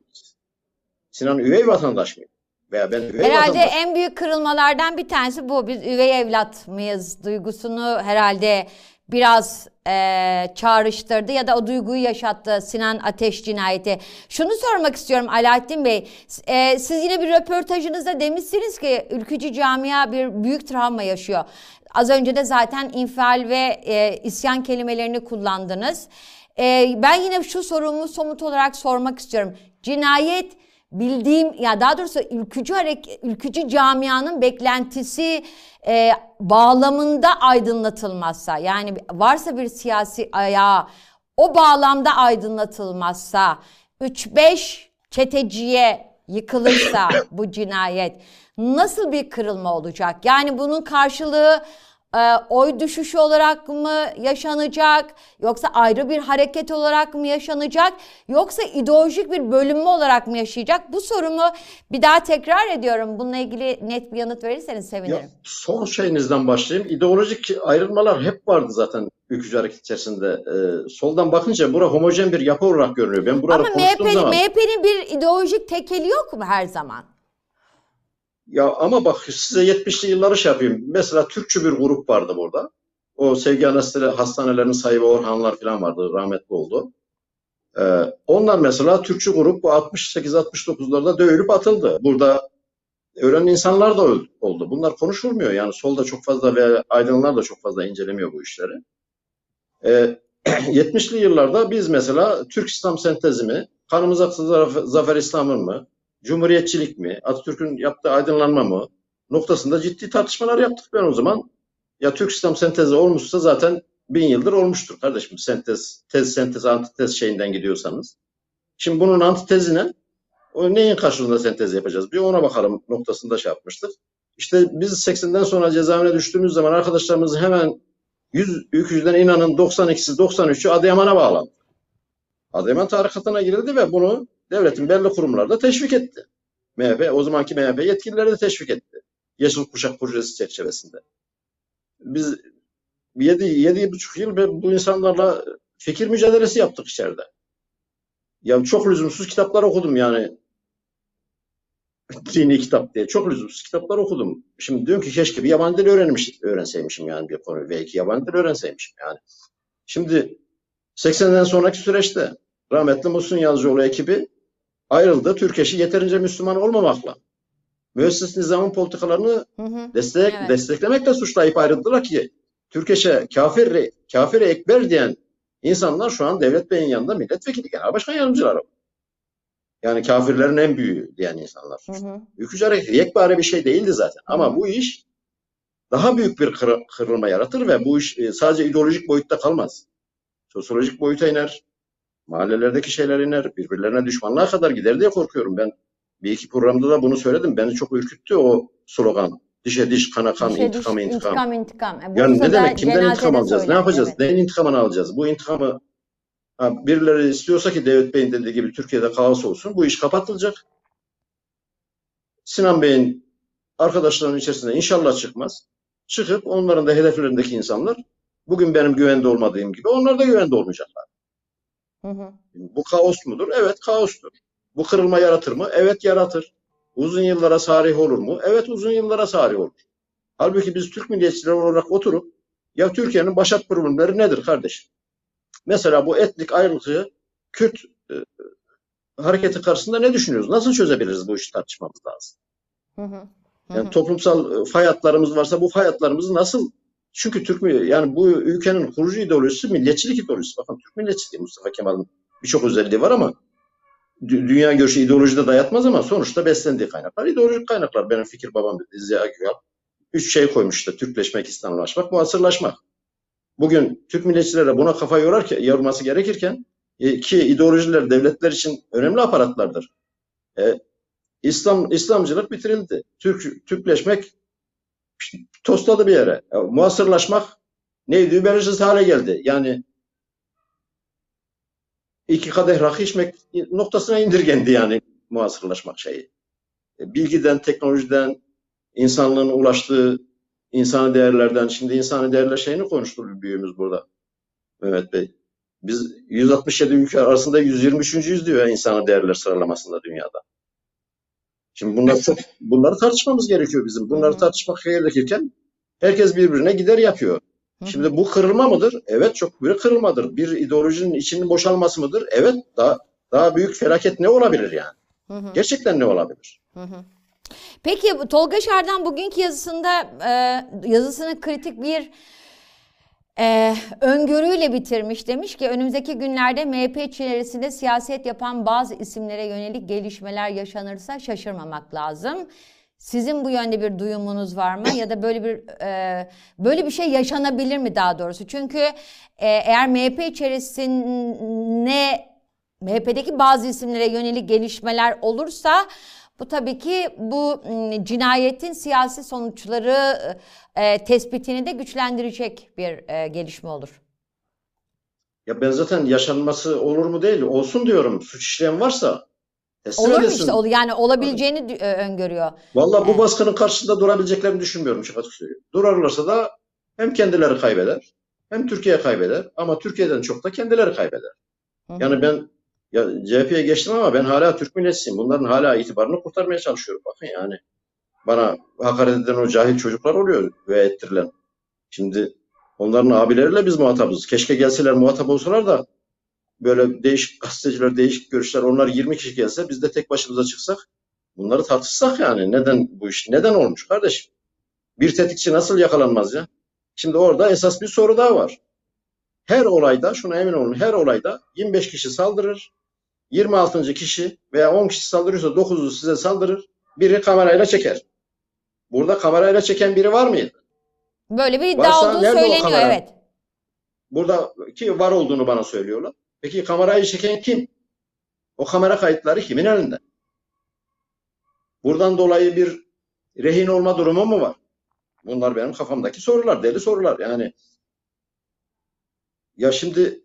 Sinan üvey vatandaş mı? Veya ben üvey Herhalde vatandaş. en büyük kırılmalardan bir tanesi bu. Biz üvey evlat mıyız duygusunu herhalde biraz eee, çağrıştırdı ya da o duyguyu yaşattı Sinan Ateş cinayeti. Şunu sormak istiyorum Alaaddin Bey. Eee, siz yine bir röportajınızda demişsiniz ki ülkücü camia bir büyük travma yaşıyor. Az önce de zaten infial ve eee, isyan kelimelerini kullandınız. Eee, ben yine şu sorumu somut olarak sormak istiyorum. Cinayet bildiğim ya daha doğrusu ülkücü hareket, ülkücü camianın beklentisi e, bağlamında aydınlatılmazsa yani varsa bir siyasi ayağı o bağlamda aydınlatılmazsa 3-5 çeteciye yıkılırsa bu cinayet nasıl bir kırılma olacak? Yani bunun karşılığı e, oy düşüşü olarak mı yaşanacak yoksa ayrı bir hareket olarak mı yaşanacak yoksa ideolojik bir bölünme olarak mı yaşayacak? Bu sorumu bir daha tekrar ediyorum. Bununla ilgili net bir yanıt verirseniz sevinirim. Ya, son şeyinizden başlayayım. İdeolojik ayrılmalar hep vardı zaten ülkücü hareket içerisinde. Ee, soldan bakınca bura homojen bir yapı olarak görünüyor. Ben buraları Ama MHP'nin MHP'nin bir ideolojik tekeli yok mu her zaman? Ya ama bak size 70'li yılları şey yapayım. Mesela Türkçü bir grup vardı burada. O sevgi hastaneleri, hastanelerinin sahibi Orhanlar falan vardı. Rahmetli oldu. Ee, onlar mesela Türkçü grup bu 68-69'larda dövülüp atıldı. Burada ölen insanlar da öldü, oldu. Bunlar konuşulmuyor. Yani solda çok fazla ve aydınlar da çok fazla incelemiyor bu işleri. Ee, 70'li yıllarda biz mesela Türk İslam sentezi mi, kanımız aktı Zafer- Zafer İslam'ın mı, Cumhuriyetçilik mi, Atatürk'ün yaptığı aydınlanma mı noktasında ciddi tartışmalar yaptık ben o zaman. Ya Türk İslam sentezi olmuşsa zaten bin yıldır olmuştur kardeşim. Sentez, tez, sentez, antitez şeyinden gidiyorsanız. Şimdi bunun antitezine o neyin karşılığında sentez yapacağız? Bir ona bakalım noktasında şey yapmıştık. İşte biz 80'den sonra cezaevine düştüğümüz zaman arkadaşlarımız hemen 100 ülkücüden inanın 92'si 93'ü Adıyaman'a bağlandı. Adıyaman tarikatına girildi ve bunu devletin belli kurumları da teşvik etti. MHP, o zamanki MHP yetkilileri de teşvik etti. Yeşil Kuşak projesi çerçevesinde. Biz 7 yedi buçuk yıl ben bu insanlarla fikir mücadelesi yaptık içeride. Ya çok lüzumsuz kitaplar okudum yani. Dini kitap diye. Çok lüzumsuz kitaplar okudum. Şimdi diyorum ki keşke bir yabancı dil öğrenmiş, öğrenseymişim yani bir konu. Belki yabancı dil öğrenseymişim yani. Şimdi 80'den sonraki süreçte rahmetli Muhsin Yazıcıoğlu ekibi ayrıldı. Türkeş'i yeterince Müslüman olmamakla müesses nizamın politikalarını Hı hı. destek, Evet. desteklemekle suçlayıp ayrıldılar ki Türkeş'e kafir, kafir ekber diyen insanlar şu an Devlet Bey'in yanında milletvekili genel başkan yardımcıları. Yani kafirlerin en büyüğü diyen insanlar. Hı hı. Ülkücü hareket yekpare bir şey değildi zaten. Ama Hı. bu iş daha büyük bir kır- kırılma yaratır ve bu iş e, sadece ideolojik boyutta kalmaz. Sosyolojik boyuta iner. Mahallelerdeki şeyler iner. Birbirlerine düşmanlığa kadar gider diye korkuyorum. Ben bir iki programda da bunu söyledim. Beni çok ürküttü o slogan. Dişe diş, kana kan, Dişe diş, intikam, intikam. intikam, intikam. E, Yani ne demek? Kimden intikam alacağız? Ne yapacağız? evet. Neyin intikamını alacağız? Bu intikamı ha, birileri istiyorsa ki Devlet Bey'in dediği gibi Türkiye'de kaos olsun. Bu iş kapatılacak. Sinan Bey'in arkadaşlarının içerisinde inşallah çıkmaz. Çıkıp onların da hedeflerindeki insanlar bugün benim güvende olmadığım gibi onlar da güvende olmayacaklar. Hı hı. Bu kaos mudur? Evet kaostur. Bu kırılma yaratır mı? Evet yaratır. Uzun yıllara sarih olur mu? Evet uzun yıllara sarih olur. Halbuki biz Türk milliyetçileri olarak oturup ya Türkiye'nin başat problemleri nedir kardeşim? Mesela bu etnik ayrılıkçı Kürt e, hareketi karşısında ne düşünüyoruz? Nasıl çözebiliriz bu işi tartışmamız lazım. Hı hı. Hı Yani toplumsal e, fay hatlarımız varsa bu fay hatlarımızı nasıl çünkü Türk yani bu ülkenin kurucu ideolojisi milliyetçilik ideolojisi. Bakın Türk milliyetçiliği Mustafa Kemal'in birçok özelliği var ama dü- dünya görüşü ideolojide dayatmaz ama sonuçta beslendiği kaynaklar ideolojik kaynaklar. Benim fikir babam dedi Ziya Gökalp. Üç şey koymuş işte Türkleşmek, İslamlaşmak, muasırlaşmak. Bugün Türk milliyetçileri buna kafa yorarken, yorması gerekirken e, ki ideolojiler devletler için önemli aparatlardır. E, İslam İslamcılık bitirildi. Türk Türkleşmek tosladı bir yere. E, muasırlaşmak neydi? Belirsiz hale geldi. Yani iki kadeh rakı içmek noktasına indirgendi yani muasırlaşmak şeyi. E, Bilgiden, teknolojiden, insanlığın ulaştığı insani değerlerden, şimdi insani değerler şeyini konuştu büyüğümüz burada. Mehmet Bey. Biz 167 ülke arasında 123.yüz diyor ya insani değerler sıralamasında dünyada. Şimdi bunlar çok, bunları tartışmamız gerekiyor bizim. Bunları tartışmak gerekirken herkes birbirine gider yapıyor. Şimdi bu kırılma mıdır? Evet çok büyük kırılmadır. Bir ideolojinin içinin boşalması mıdır? Evet daha daha büyük felaket ne olabilir yani? Hı hı. Gerçekten ne olabilir? Hı hı. Peki Tolga Şardan bugünkü yazısında e, yazısını kritik bir e, öngörüyle bitirmiş. Demiş ki önümüzdeki günlerde MHP içerisinde siyaset yapan bazı isimlere yönelik gelişmeler yaşanırsa şaşırmamak lazım. Sizin bu yönde bir duyumunuz var mı ya da böyle bir e, böyle bir şey yaşanabilir mi daha doğrusu? Çünkü e, eğer MHP içerisinde MHP'deki bazı isimlere yönelik gelişmeler olursa bu tabii ki bu cinayetin siyasi sonuçları e, tespitini de güçlendirecek bir e, gelişme olur. Ya ben zaten yaşanması olur mu değil, olsun diyorum. Suç işleyen varsa teslim Olur mu edilsin. işte? Yani olabileceğini dü- e, öngörüyor. Vallahi bu baskının karşısında durabileceklerini düşünmüyorum çok açık. Durarlarsa da hem kendileri kaybeder hem Türkiye kaybeder ama Türkiye'den çok da kendileri kaybeder. Hı hı. Yani ben ya CHP'ye geçtim ama ben hala Türk milletçiyim. Bunların hala itibarını kurtarmaya çalışıyorum. Bakın yani bana hakaret eden o cahil çocuklar oluyor ve ettirilen. Şimdi onların abileriyle biz muhatabız. Keşke gelseler muhatap olsalar da böyle değişik gazeteciler, değişik görüşler onlar 20 kişi gelse biz de tek başımıza çıksak bunları tartışsak yani neden bu iş neden olmuş kardeşim? Bir tetikçi nasıl yakalanmaz ya? Şimdi orada esas bir soru daha var. Her olayda şuna emin olun her olayda 25 kişi saldırır. 26. kişi veya 10 kişi saldırıyorsa 9'u size saldırır. Biri kamerayla çeker. Burada kamerayla çeken biri var mıydı? Böyle bir iddia Varsa olduğu söyleniyor evet. Burada ki var olduğunu bana söylüyorlar. Peki kamerayı çeken kim? O kamera kayıtları kimin elinde? Buradan dolayı bir rehin olma durumu mu var? Bunlar benim kafamdaki sorular, deli sorular. Yani ya şimdi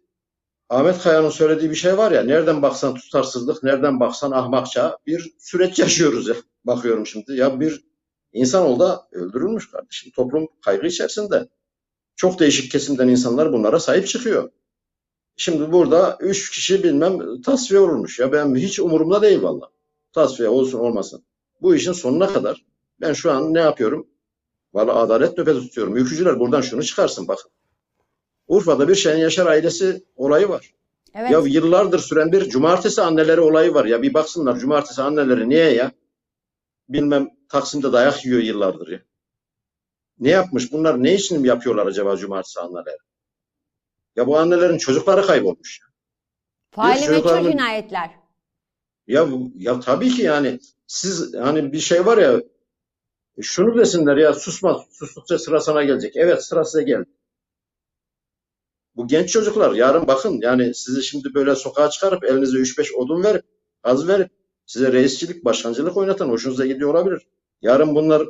Ahmet Kaya'nın söylediği bir şey var ya, nereden baksan tutarsızlık, nereden baksan ahmakça bir süreç yaşıyoruz ya. Bakıyorum şimdi. Ya bir insanoğlu da öldürülmüş kardeşim. Toplum kaygı içerisinde. Çok değişik kesimden insanlar bunlara sahip çıkıyor. Şimdi burada üç kişi bilmem tasfiye olmuş. Ya ben hiç umurumda değil valla. Tasfiye olsun olmasın. Bu işin sonuna kadar ben şu an ne yapıyorum? Valla adalet nöbeti tutuyorum. Ülkücüler buradan şunu çıkarsın bakın. Urfa'da bir Şen Yaşar ailesi olayı var. Evet. Ya yıllardır süren bir cumartesi anneleri olayı var. Ya bir baksınlar cumartesi anneleri niye ya? Bilmem Taksim'de dayak yiyor yıllardır ya. Ne yapmış? Bunlar ne için yapıyorlar acaba cumartesi anneleri? Ya bu annelerin çocukları kaybolmuş. Faili meçhul cinayetler. Ya ya tabii ki yani siz hani bir şey var ya şunu desinler ya susma sustukça sıra sana gelecek. Evet sıra size geldi. Bu genç çocuklar yarın bakın yani sizi şimdi böyle sokağa çıkarıp elinize 3-5 odun verip az verip size reisçilik, başkancılık oynatan hoşunuza gidiyor olabilir. Yarın bunlar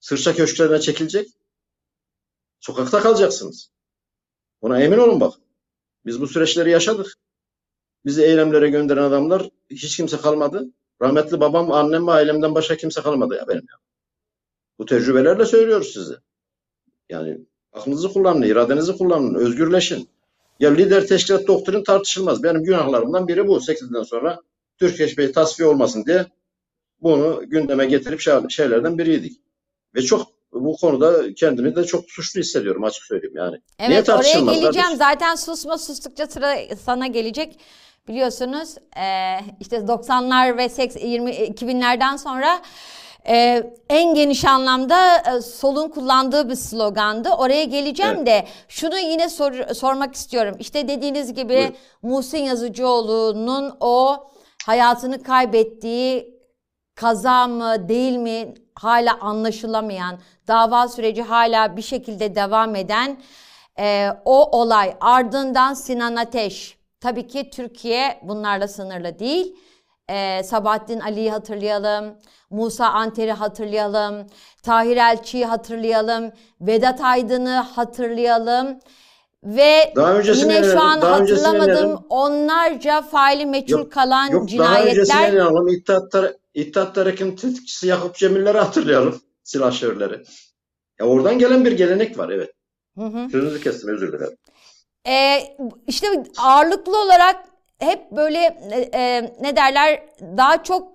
sırça köşklerine çekilecek. Sokakta kalacaksınız. Buna emin olun bak. Biz bu süreçleri yaşadık. Bizi eylemlere gönderen adamlar hiç kimse kalmadı. Rahmetli babam, annem ve ailemden başka kimse kalmadı ya benim ya. Bu tecrübelerle söylüyoruz size. Yani aklınızı kullanın, iradenizi kullanın, özgürleşin. Ya lider teşkilat doktrin tartışılmaz. Benim günahlarımdan biri bu. 8'den sonra Türkeş Bey tasfiye olmasın diye bunu gündeme getirip şey- şeylerden biriydik. Ve çok bu konuda kendimi de çok suçlu hissediyorum açık söyleyeyim yani. Niye Evet oraya tartışılmaz geleceğim. kardeşim? Zaten susma sustukça sıra sana gelecek. Biliyorsunuz eee, işte 90'lar ve 80, 20, 2000'lerden sonra eee, en geniş anlamda e, solun kullandığı bir slogandı. Oraya geleceğim Evet. de şunu yine sor- sormak istiyorum. İşte dediğiniz gibi Buyurun. Muhsin Yazıcıoğlu'nun o hayatını kaybettiği kaza mı değil mi hala anlaşılamayan, dava süreci hala bir şekilde devam eden e, o olay ardından Sinan Ateş. Tabii ki Türkiye bunlarla sınırlı değil. E, Sabahattin Ali'yi hatırlayalım, Musa Anter'i hatırlayalım, Tahir Elçi'yi hatırlayalım, Vedat Aydın'ı hatırlayalım. Ve Daha yine şu an daha hatırlamadığım onlarca faili meçhul Yok, kalan Yok daha cinayetler öncesine inanalım. İttihat, Tar- İttihat Terakki'nin tetikçisi Yakup Cemiller'i hatırlayalım. Silahşörleri. Ya oradan gelen bir gelenek var evet. Hı hı. Sözünüzü kestim özür dilerim. e, işte ağırlıklı olarak hep böyle e, e, ne derler daha çok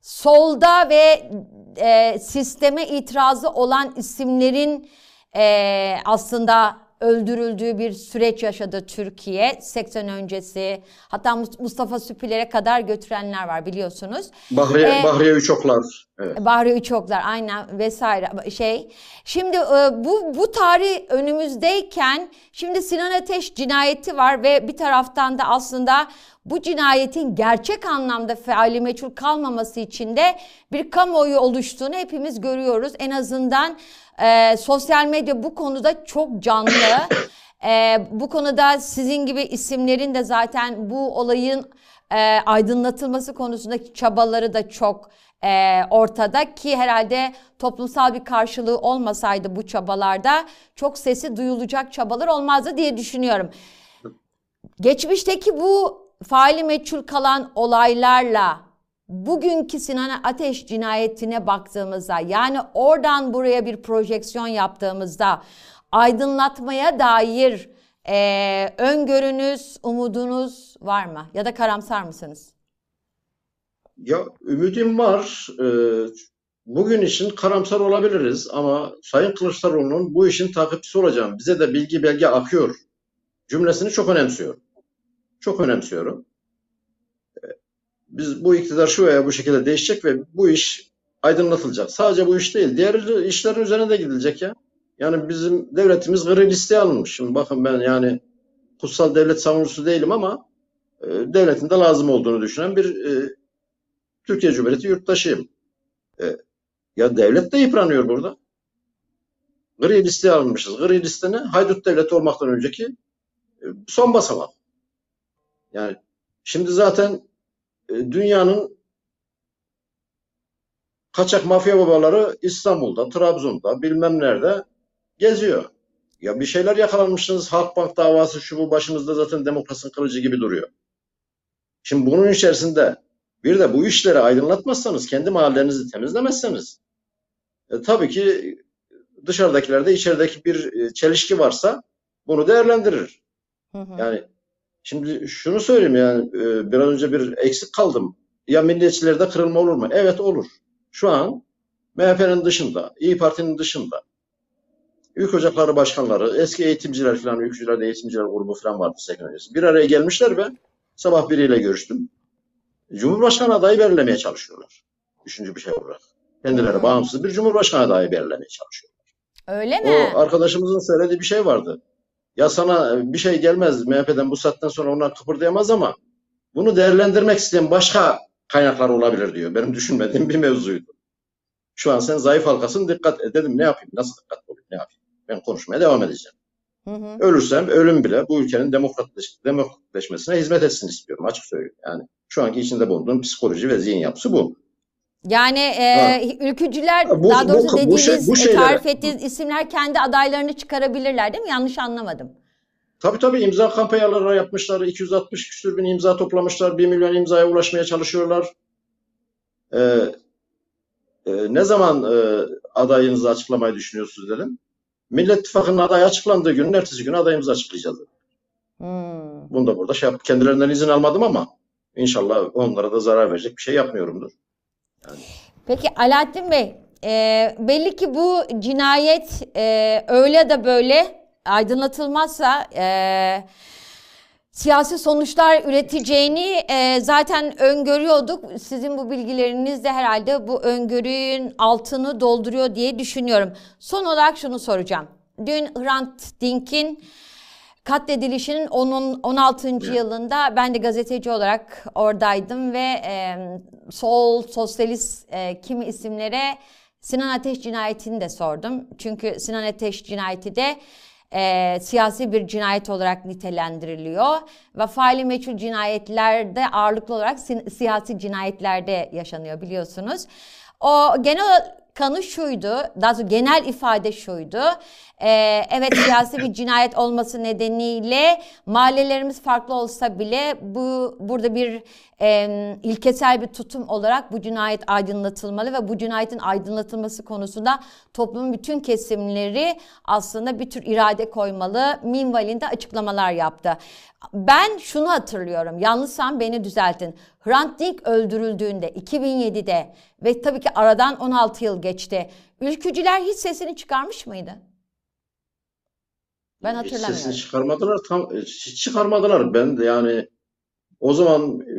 solda ve e, sisteme itirazı olan isimlerin e, aslında öldürüldüğü bir süreç yaşadı Türkiye. 80 öncesi hatta Mustafa Süpüler'e kadar götürenler var biliyorsunuz. Bahriye, ee, Bahriye Üçoklar. Evet. Bahriye Üçoklar aynen vesaire şey. Şimdi e, bu, bu tarih önümüzdeyken şimdi Sinan Ateş cinayeti var ve bir taraftan da aslında bu cinayetin gerçek anlamda faali meçhul kalmaması için de bir kamuoyu oluştuğunu hepimiz görüyoruz. En azından e, sosyal medya bu konuda çok canlı. e, bu konuda sizin gibi isimlerin de zaten bu olayın e, aydınlatılması konusundaki çabaları da çok e, ortada ki herhalde toplumsal bir karşılığı olmasaydı bu çabalarda çok sesi duyulacak çabalar olmazdı diye düşünüyorum. Geçmişteki bu faali meçhul kalan olaylarla bugünkü Sinan Ateş cinayetine baktığımızda yani oradan buraya bir projeksiyon yaptığımızda aydınlatmaya dair e, öngörünüz, umudunuz var mı? Ya da karamsar mısınız? Ya ümidim var. Ee, bugün için karamsar olabiliriz ama Sayın Kılıçdaroğlu'nun bu işin takipçisi olacağım. Bize de bilgi belge akıyor cümlesini çok önemsiyorum. Çok önemsiyorum biz bu iktidar şu veya bu şekilde değişecek ve bu iş aydınlatılacak. Sadece bu iş değil. Diğer işlerin üzerine de gidilecek ya. Yani bizim devletimiz gri listeye alınmış. Şimdi bakın ben yani kutsal devlet savunucusu değilim ama e, devletin de lazım olduğunu düşünen bir e, Türkiye Cumhuriyeti yurttaşıyım. E, ya devlet de yıpranıyor burada. Gri listeye alınmışız. Gri listene haydut devleti olmaktan önceki e, son basamak. Yani şimdi zaten dünyanın kaçak mafya babaları İstanbul'da, Trabzon'da, bilmem nerede geziyor. Ya bir şeyler yakalanmışsınız. Halkbank davası şu bu başımızda zaten demokrasinin kılıcı gibi duruyor. Şimdi bunun içerisinde bir de bu işleri aydınlatmazsanız, kendi mahallelerinizi temizlemezseniz e, tabii ki dışarıdakilerde içerideki bir e, çelişki varsa bunu değerlendirir. Hı hı. Yani Şimdi şunu söyleyeyim yani e, biraz önce bir eksik kaldım. Ya milliyetçilerde kırılma olur mu? Evet olur. Şu an MHP'nin dışında, İyi Parti'nin dışında Büyük Ocakları başkanları, eski eğitimciler falan, ülkücülerde eğitimciler grubu falan vardı sekün öncesi. Bir araya gelmişler ve sabah biriyle görüştüm. Cumhurbaşkanı adayı belirlemeye çalışıyorlar. Üçüncü bir şey olarak. Kendileri bağımsız bir Cumhurbaşkanı adayı belirlemeye çalışıyorlar. Öyle mi? O arkadaşımızın söylediği bir şey vardı. Ya sana bir şey gelmez MHP'den bu saatten sonra onlar kıpırdayamaz ama bunu değerlendirmek isteyen başka kaynaklar olabilir diyor. Benim düşünmediğim bir mevzuydu. Şu an sen zayıf halkasın dikkat et. Dedim ne yapayım? Nasıl dikkat olayım? Ne yapayım? Ben konuşmaya devam edeceğim. Hı hı. Ölürsem ölüm bile bu ülkenin demokratleş, demokratleşmesine hizmet etsin istiyorum açık söyleyeyim. Yani şu anki içinde bulunduğum psikoloji ve zihin yapısı bu. Yani e, ülkücüler bu, daha doğrusu bu, dediğiniz bu şey, bu şeylere, tarif ettiğiniz isimler kendi adaylarını çıkarabilirler değil mi? Yanlış anlamadım. Tabii tabii imza kampanyaları yapmışlar. 260 küsür bin imza toplamışlar. 1 milyon imzaya ulaşmaya çalışıyorlar. Ee, e, ne zaman e, adayınızı açıklamayı düşünüyorsunuz dedim. Millet İttifakı'nın adayı açıklandığı günün ertesi günü adayımızı açıklayacağız dedim. Hmm. Bunu da burada şey yap, kendilerinden izin almadım ama inşallah onlara da zarar verecek bir şey yapmıyorumdur. Peki Alaaddin Bey, e, belli ki bu cinayet e, öyle de böyle aydınlatılmazsa e, siyasi sonuçlar üreteceğini e, zaten öngörüyorduk. Sizin bu bilgileriniz de herhalde bu öngörünün altını dolduruyor diye düşünüyorum. Son olarak şunu soracağım. Dün Hrant Dink'in katledilişinin onun 16. Evet. yılında ben de gazeteci olarak oradaydım ve e, sol, sosyalist e, kimi isimlere Sinan Ateş cinayetini de sordum. Çünkü Sinan Ateş cinayeti de e, siyasi bir cinayet olarak nitelendiriliyor. Ve faili meçhul cinayetlerde ağırlıklı olarak si siyasi cinayetlerde yaşanıyor biliyorsunuz. O genel kanı şuydu, daha doğrusu genel ifade şuydu. Ee, evet siyasi bir cinayet olması nedeniyle mahallelerimiz farklı olsa bile bu burada bir e, ilkesel bir tutum olarak bu cinayet aydınlatılmalı ve bu cinayetin aydınlatılması konusunda toplumun bütün kesimleri aslında bir tür irade koymalı. Minvalinde açıklamalar yaptı. Ben şunu hatırlıyorum. Yanlışsam beni düzeltin. Hrant Dink öldürüldüğünde 2007'de ve tabii ki aradan 16 yıl geçti. Ülkücüler hiç sesini çıkarmış mıydı? Ben Hiç hatırlamıyorum. sesini çıkarmadılar. Tam hiç çıkarmadılar. Ben de yani o zaman e,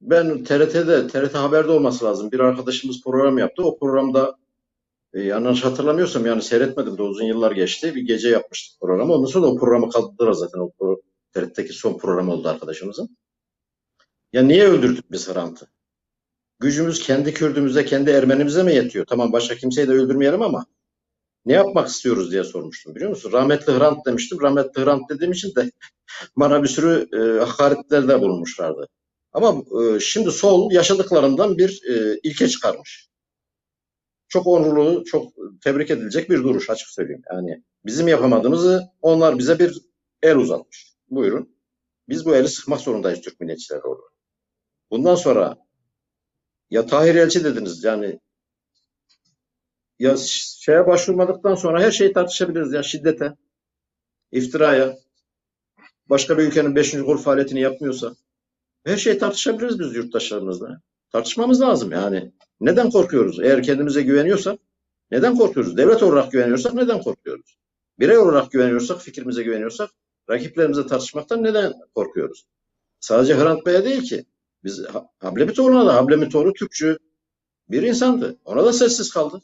ben TRT'de, TRT Haber'de olması lazım. Bir arkadaşımız program yaptı. O programda e, yanlış hatırlamıyorsam yani seyretmedim de uzun yıllar geçti. Bir gece yapmıştık programı. Ondan sonra da o programı kaldırdılar zaten. O pro- TRT'deki son program oldu arkadaşımızın. Ya niye öldürdük biz Hrant'ı? Gücümüz kendi Kürdümüze, kendi Ermenimize mi yetiyor? Tamam başka kimseyi de öldürmeyelim ama ne yapmak istiyoruz diye sormuştum biliyor musun? Rahmetli Hrant demiştim. Rahmetli Hrant dediğim için de bana bir sürü e, hakaretlerde bulunmuşlardı. Ama e, şimdi sol yaşadıklarından bir e, ilke çıkarmış. Çok onurlu, çok tebrik edilecek bir duruş açık söyleyeyim. Yani bizim yapamadığımızı onlar bize bir el uzatmış. Buyurun. Biz bu eli sıkmak zorundayız Türk milliyetçileri olarak. Bundan sonra ya Tahir Elçi dediniz yani ya şeye başvurmadıktan sonra her şeyi tartışabiliriz ya şiddete, iftiraya, başka bir ülkenin 5. kol faaliyetini yapmıyorsa her şeyi tartışabiliriz biz yurttaşlarımızla. Tartışmamız lazım yani. Neden korkuyoruz? Eğer kendimize güveniyorsak neden korkuyoruz? Devlet olarak güveniyorsak neden korkuyoruz? Birey olarak güveniyorsak, fikrimize güveniyorsak rakiplerimize tartışmaktan neden korkuyoruz? Sadece Hrant Bey'e değil ki. Biz Ha- Hablemitoğlu'na da Hablemitoğlu Türkçü bir insandı. Ona da sessiz kaldı.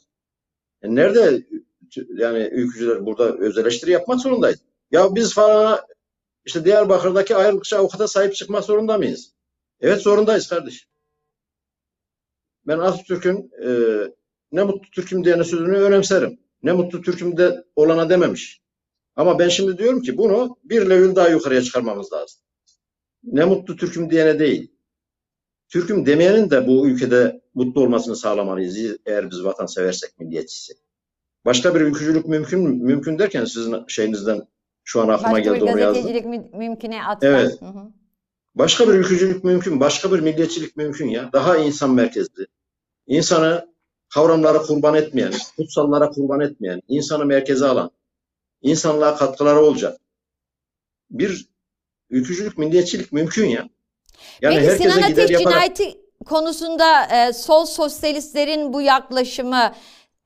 E nerede yani ülkücüler burada öz eleştiri yapmak zorundayız. Ya biz falan işte Diyarbakır'daki ayrılıkçı avukata sahip çıkmak zorunda mıyız? Evet zorundayız kardeşim. Ben Atatürk'ün e, ne mutlu Türk'üm diyene sözünü önemserim. Ne mutlu Türk'üm de olana dememiş. Ama ben şimdi diyorum ki bunu bir level daha yukarıya çıkarmamız lazım. Ne mutlu Türk'üm diyene değil. Türk'üm demeyenin de bu ülkede mutlu olmasını sağlamalıyız eğer biz vatanseversek, milliyetçiysek. Başka bir ülkücülük mümkün mümkün derken sizin şeyinizden şu an aklıma Başka bir geldi onu yazdım. gazetecilik mü- mümküne atfen. Evet. Hı hı. Başka bir ülkücülük mümkün, başka bir milliyetçilik mümkün ya. Daha insan merkezli. İnsanı kavramlara kurban etmeyen, kutsallara kurban etmeyen, insanı merkeze alan, insanlığa katkıları olacak. Bir ülkücülük, milliyetçilik mümkün ya. Yani Peki Sinan Ateş yaparak cinayeti konusunda e, sol sosyalistlerin bu yaklaşımı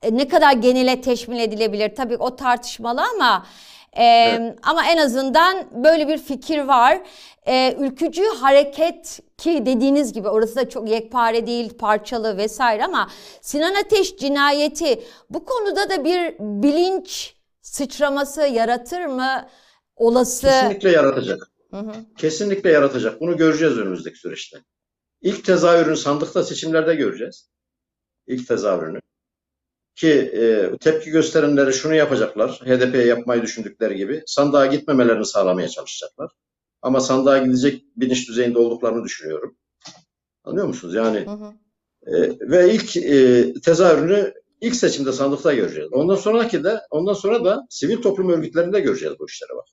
e, ne kadar genele teşmil edilebilir? Tabii o tartışmalı ama e, Evet. ama en azından böyle bir fikir var. E, ülkücü hareket ki dediğiniz gibi orası da çok yekpare değil, parçalı vesaire ama Sinan Ateş cinayeti bu konuda da bir bilinç sıçraması yaratır mı? Olası. kesinlikle yaratacak. Hı hı. Kesinlikle yaratacak. Bunu göreceğiz önümüzdeki süreçte. İlk tezahürünü sandıkta seçimlerde göreceğiz. İlk tezahürünü. Ki e, tepki gösterenleri şunu yapacaklar. HDP'ye yapmayı düşündükleri gibi sandığa gitmemelerini sağlamaya çalışacaklar. Ama sandığa gidecek bilinç düzeyinde olduklarını düşünüyorum. Anlıyor musunuz? Yani Hı hı. e, ve ilk e, tezahürünü ilk seçimde sandıkta göreceğiz. Ondan sonraki de ondan sonra da sivil toplum örgütlerinde göreceğiz bu işlere bak.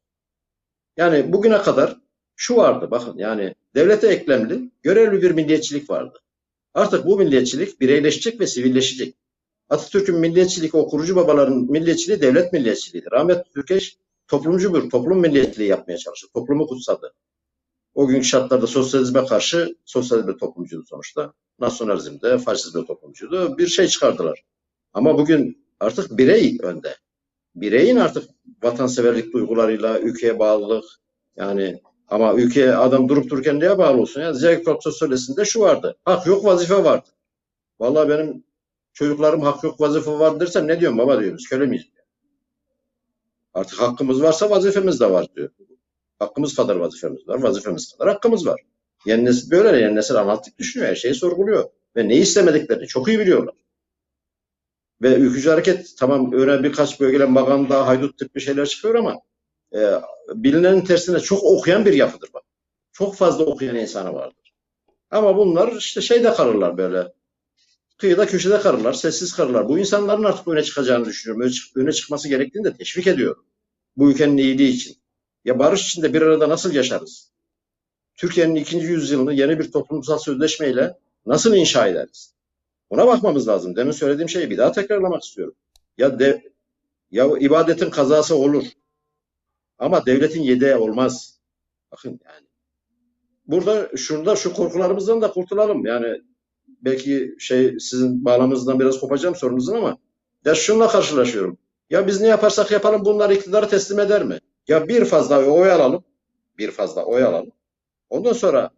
Yani bugüne kadar şu vardı bakın yani devlete eklemli, görevli bir milliyetçilik vardı. Artık bu milliyetçilik bireyleşecek ve sivilleşecek. Atatürk'ün milliyetçilik, o kurucu babaların milliyetçiliği devlet milliyetçiliğiydi. Rahmetli Türkeş toplumcu bir toplum milliyetçiliği yapmaya çalıştı. Toplumu kutsadı. O günkü şartlarda sosyalizme karşı sosyalizme toplumcuydu sonuçta. Nasyonalizmde, faşizmde toplumcuydu. Bir şey çıkardılar. Ama bugün artık birey önde. Bireyin artık vatanseverlik duygularıyla, ülkeye bağlılık yani ama ülkeye adam durup dururken neye bağlı olsun ya? Zevk sosyolojisinde şu vardı. Hak yok vazife vardı. Vallahi benim çocuklarım hak yok vazife var dersem ne diyorum baba diyoruz. Köle miyiz? Artık hakkımız varsa vazifemiz de var diyor. Hakkımız kadar vazifemiz var. Vazifemiz kadar hakkımız var. Yeni nesil böyle. Yeni nesil analitik düşünüyor. Her şeyi sorguluyor. Ve ne istemediklerini çok iyi biliyorlar. Ve ülkücü hareket tamam öyle birkaç bölgede maganda, haydut tipi şeyler çıkıyor ama e, bilinenin tersine çok okuyan bir yapıdır bak. Çok fazla okuyan insanı vardır. Ama bunlar işte şeyde kalırlar böyle. kıyıda köşede karırlar, sessiz karırlar. Bu insanların artık öne çıkacağını düşünüyorum. Öne çıkması gerektiğini de teşvik ediyorum. Bu ülkenin iyiliği için. Ya barış içinde bir arada nasıl yaşarız? Türkiye'nin ikinci yüzyılını yeni bir toplumsal sözleşmeyle nasıl inşa ederiz? Buna bakmamız lazım. Demin söylediğim şeyi bir daha tekrarlamak istiyorum. Ya de, ya ibadetin kazası olur. Ama devletin yedeği olmaz. Bakın yani. Burada şurada şu korkularımızdan da kurtulalım. Yani belki şey sizin bağlamınızdan biraz kopacağım sorunuzun ama ya şununla karşılaşıyorum. Ya biz ne yaparsak yapalım bunlar iktidarı teslim eder mi? Ya bir fazla oy alalım. Bir fazla oy alalım. Ondan sonra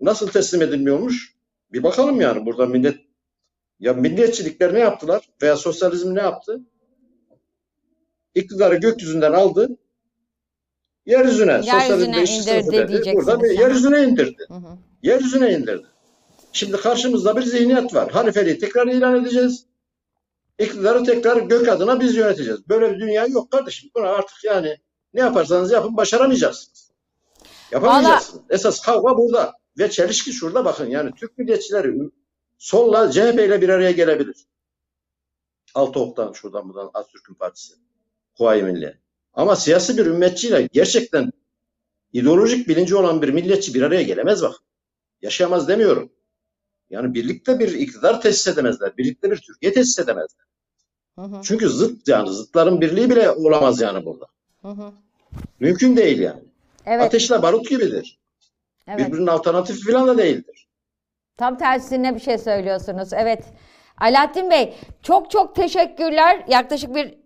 nasıl teslim edilmiyormuş? Bir bakalım yani burada millet ya milliyetçilikler ne yaptılar veya sosyalizm ne yaptı? İktidarı gökyüzünden aldı. Yeryüzüne, Yeryüzüne sosyalizmde işçi sınıfı dedi. Burada bir yeryüzüne indirdi. Hı hı. Yeryüzüne indirdi. Şimdi karşımızda bir zihniyet var. Halifeliği tekrar ilan edeceğiz. İktidarı tekrar gök adına biz yöneteceğiz. Böyle bir dünya yok kardeşim. Buna artık yani ne yaparsanız yapın başaramayacaksınız. Yapamayacaksınız. Esas kavga burada. Ve çelişki şurada bakın. Yani Türk milliyetçileri solla CHP ile bir araya gelebilir. Altı oktan şuradan buradan Atatürk'ün partisi. Kuvayi Milliye. Ama siyasi bir ümmetçiyle gerçekten ideolojik bilinci olan bir milliyetçi bir araya gelemez bak. Yaşayamaz demiyorum. Yani birlikte bir iktidar tesis edemezler. Birlikte bir Türkiye tesis edemezler. Hı hı. Çünkü zıt yani zıtların birliği bile olamaz yani burada. Hı hı. Mümkün değil yani. Evet. Ateşle barut gibidir. evet. Birbirinin alternatifi falan da değildir. Tam tersine bir şey söylüyorsunuz. Evet. Alaaddin Bey çok çok teşekkürler. Yaklaşık bir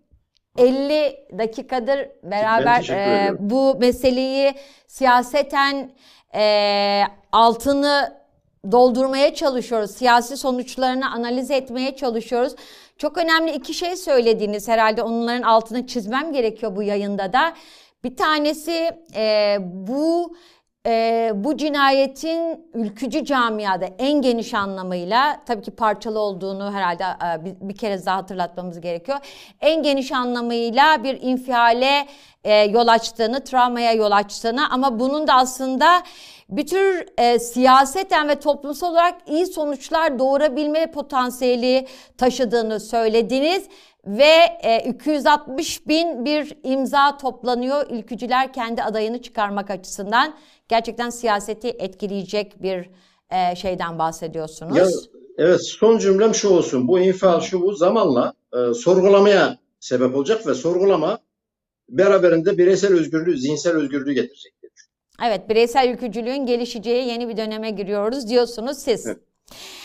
50 dakikadır beraber e, bu meseleyi siyaseten e, altını doldurmaya çalışıyoruz. Siyasi sonuçlarını analiz etmeye çalışıyoruz. Çok önemli iki şey söylediniz herhalde onların altını çizmem gerekiyor bu yayında da. Bir tanesi e, bu e, bu cinayetin ülkücü camiada en geniş anlamıyla tabii ki parçalı olduğunu herhalde e, bir, bir kere daha hatırlatmamız gerekiyor. En geniş anlamıyla bir infiale e, yol açtığını, travmaya yol açtığını ama bunun da aslında bir tür e, siyaseten ve toplumsal olarak iyi sonuçlar doğurabilme potansiyeli taşıdığını söylediniz. Ve e, 260 bin bir imza toplanıyor ülkücüler kendi adayını çıkarmak açısından. Gerçekten siyaseti etkileyecek bir e, şeyden bahsediyorsunuz. Ya, evet son cümlem şu olsun. Bu infial şu bu zamanla e, sorgulamaya sebep olacak ve sorgulama beraberinde bireysel özgürlüğü, zihinsel özgürlüğü getirecektir. Evet, bireysel ülkücülüğün gelişeceği yeni bir döneme giriyoruz diyorsunuz siz. Evet,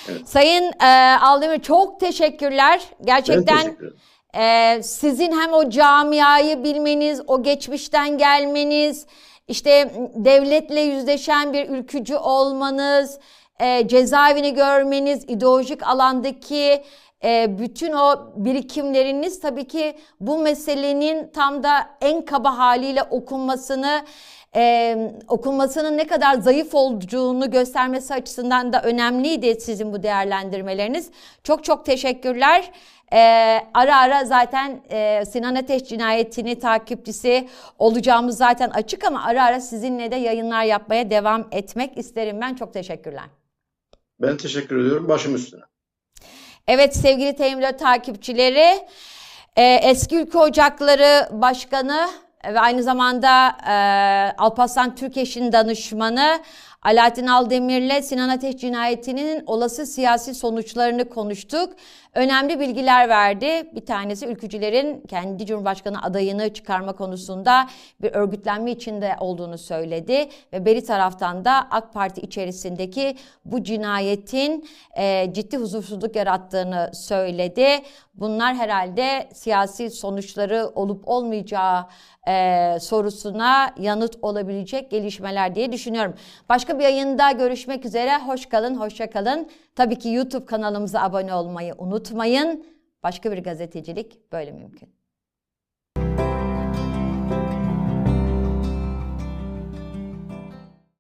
evet. Sayın e, Aldemir çok teşekkürler. Gerçekten teşekkür e, sizin hem o camiayı bilmeniz, o geçmişten gelmeniz, işte devletle yüzleşen bir ülkücü olmanız, e, cezaevini görmeniz, ideolojik alandaki e, bütün o birikimleriniz tabii ki bu meselenin tam da en kaba haliyle okunmasını e, okunmasının ne kadar zayıf olduğunu göstermesi açısından da önemliydi sizin bu değerlendirmeleriniz. Çok çok teşekkürler. E, ara ara zaten e, Sinan Ateş cinayetini takipçisi olacağımız zaten açık ama ara ara sizinle de yayınlar yapmaya devam etmek isterim ben. Çok teşekkürler. Ben teşekkür ediyorum. Başım üstüne. Evet sevgili T24 takipçileri, e, eski Ülke Ocakları Başkanı ve aynı zamanda e, Alparslan Türkeş'in danışmanı Alaaddin Aldemir'le Sinan Ateş cinayetinin olası siyasi sonuçlarını konuştuk. Önemli bilgiler verdi. Bir tanesi ülkücülerin kendi Cumhurbaşkanı adayını çıkarma konusunda bir örgütlenme içinde olduğunu söyledi. Ve beri taraftan da AK Parti içerisindeki bu cinayetin e, ciddi huzursuzluk yarattığını söyledi. Bunlar herhalde siyasi sonuçları olup olmayacağı e, sorusuna yanıt olabilecek gelişmeler diye düşünüyorum. Başka bir yayında görüşmek üzere. Hoş kalın, hoşça kalın. Tabii ki YouTube kanalımıza abone olmayı unutmayın. Başka bir gazetecilik böyle mümkün.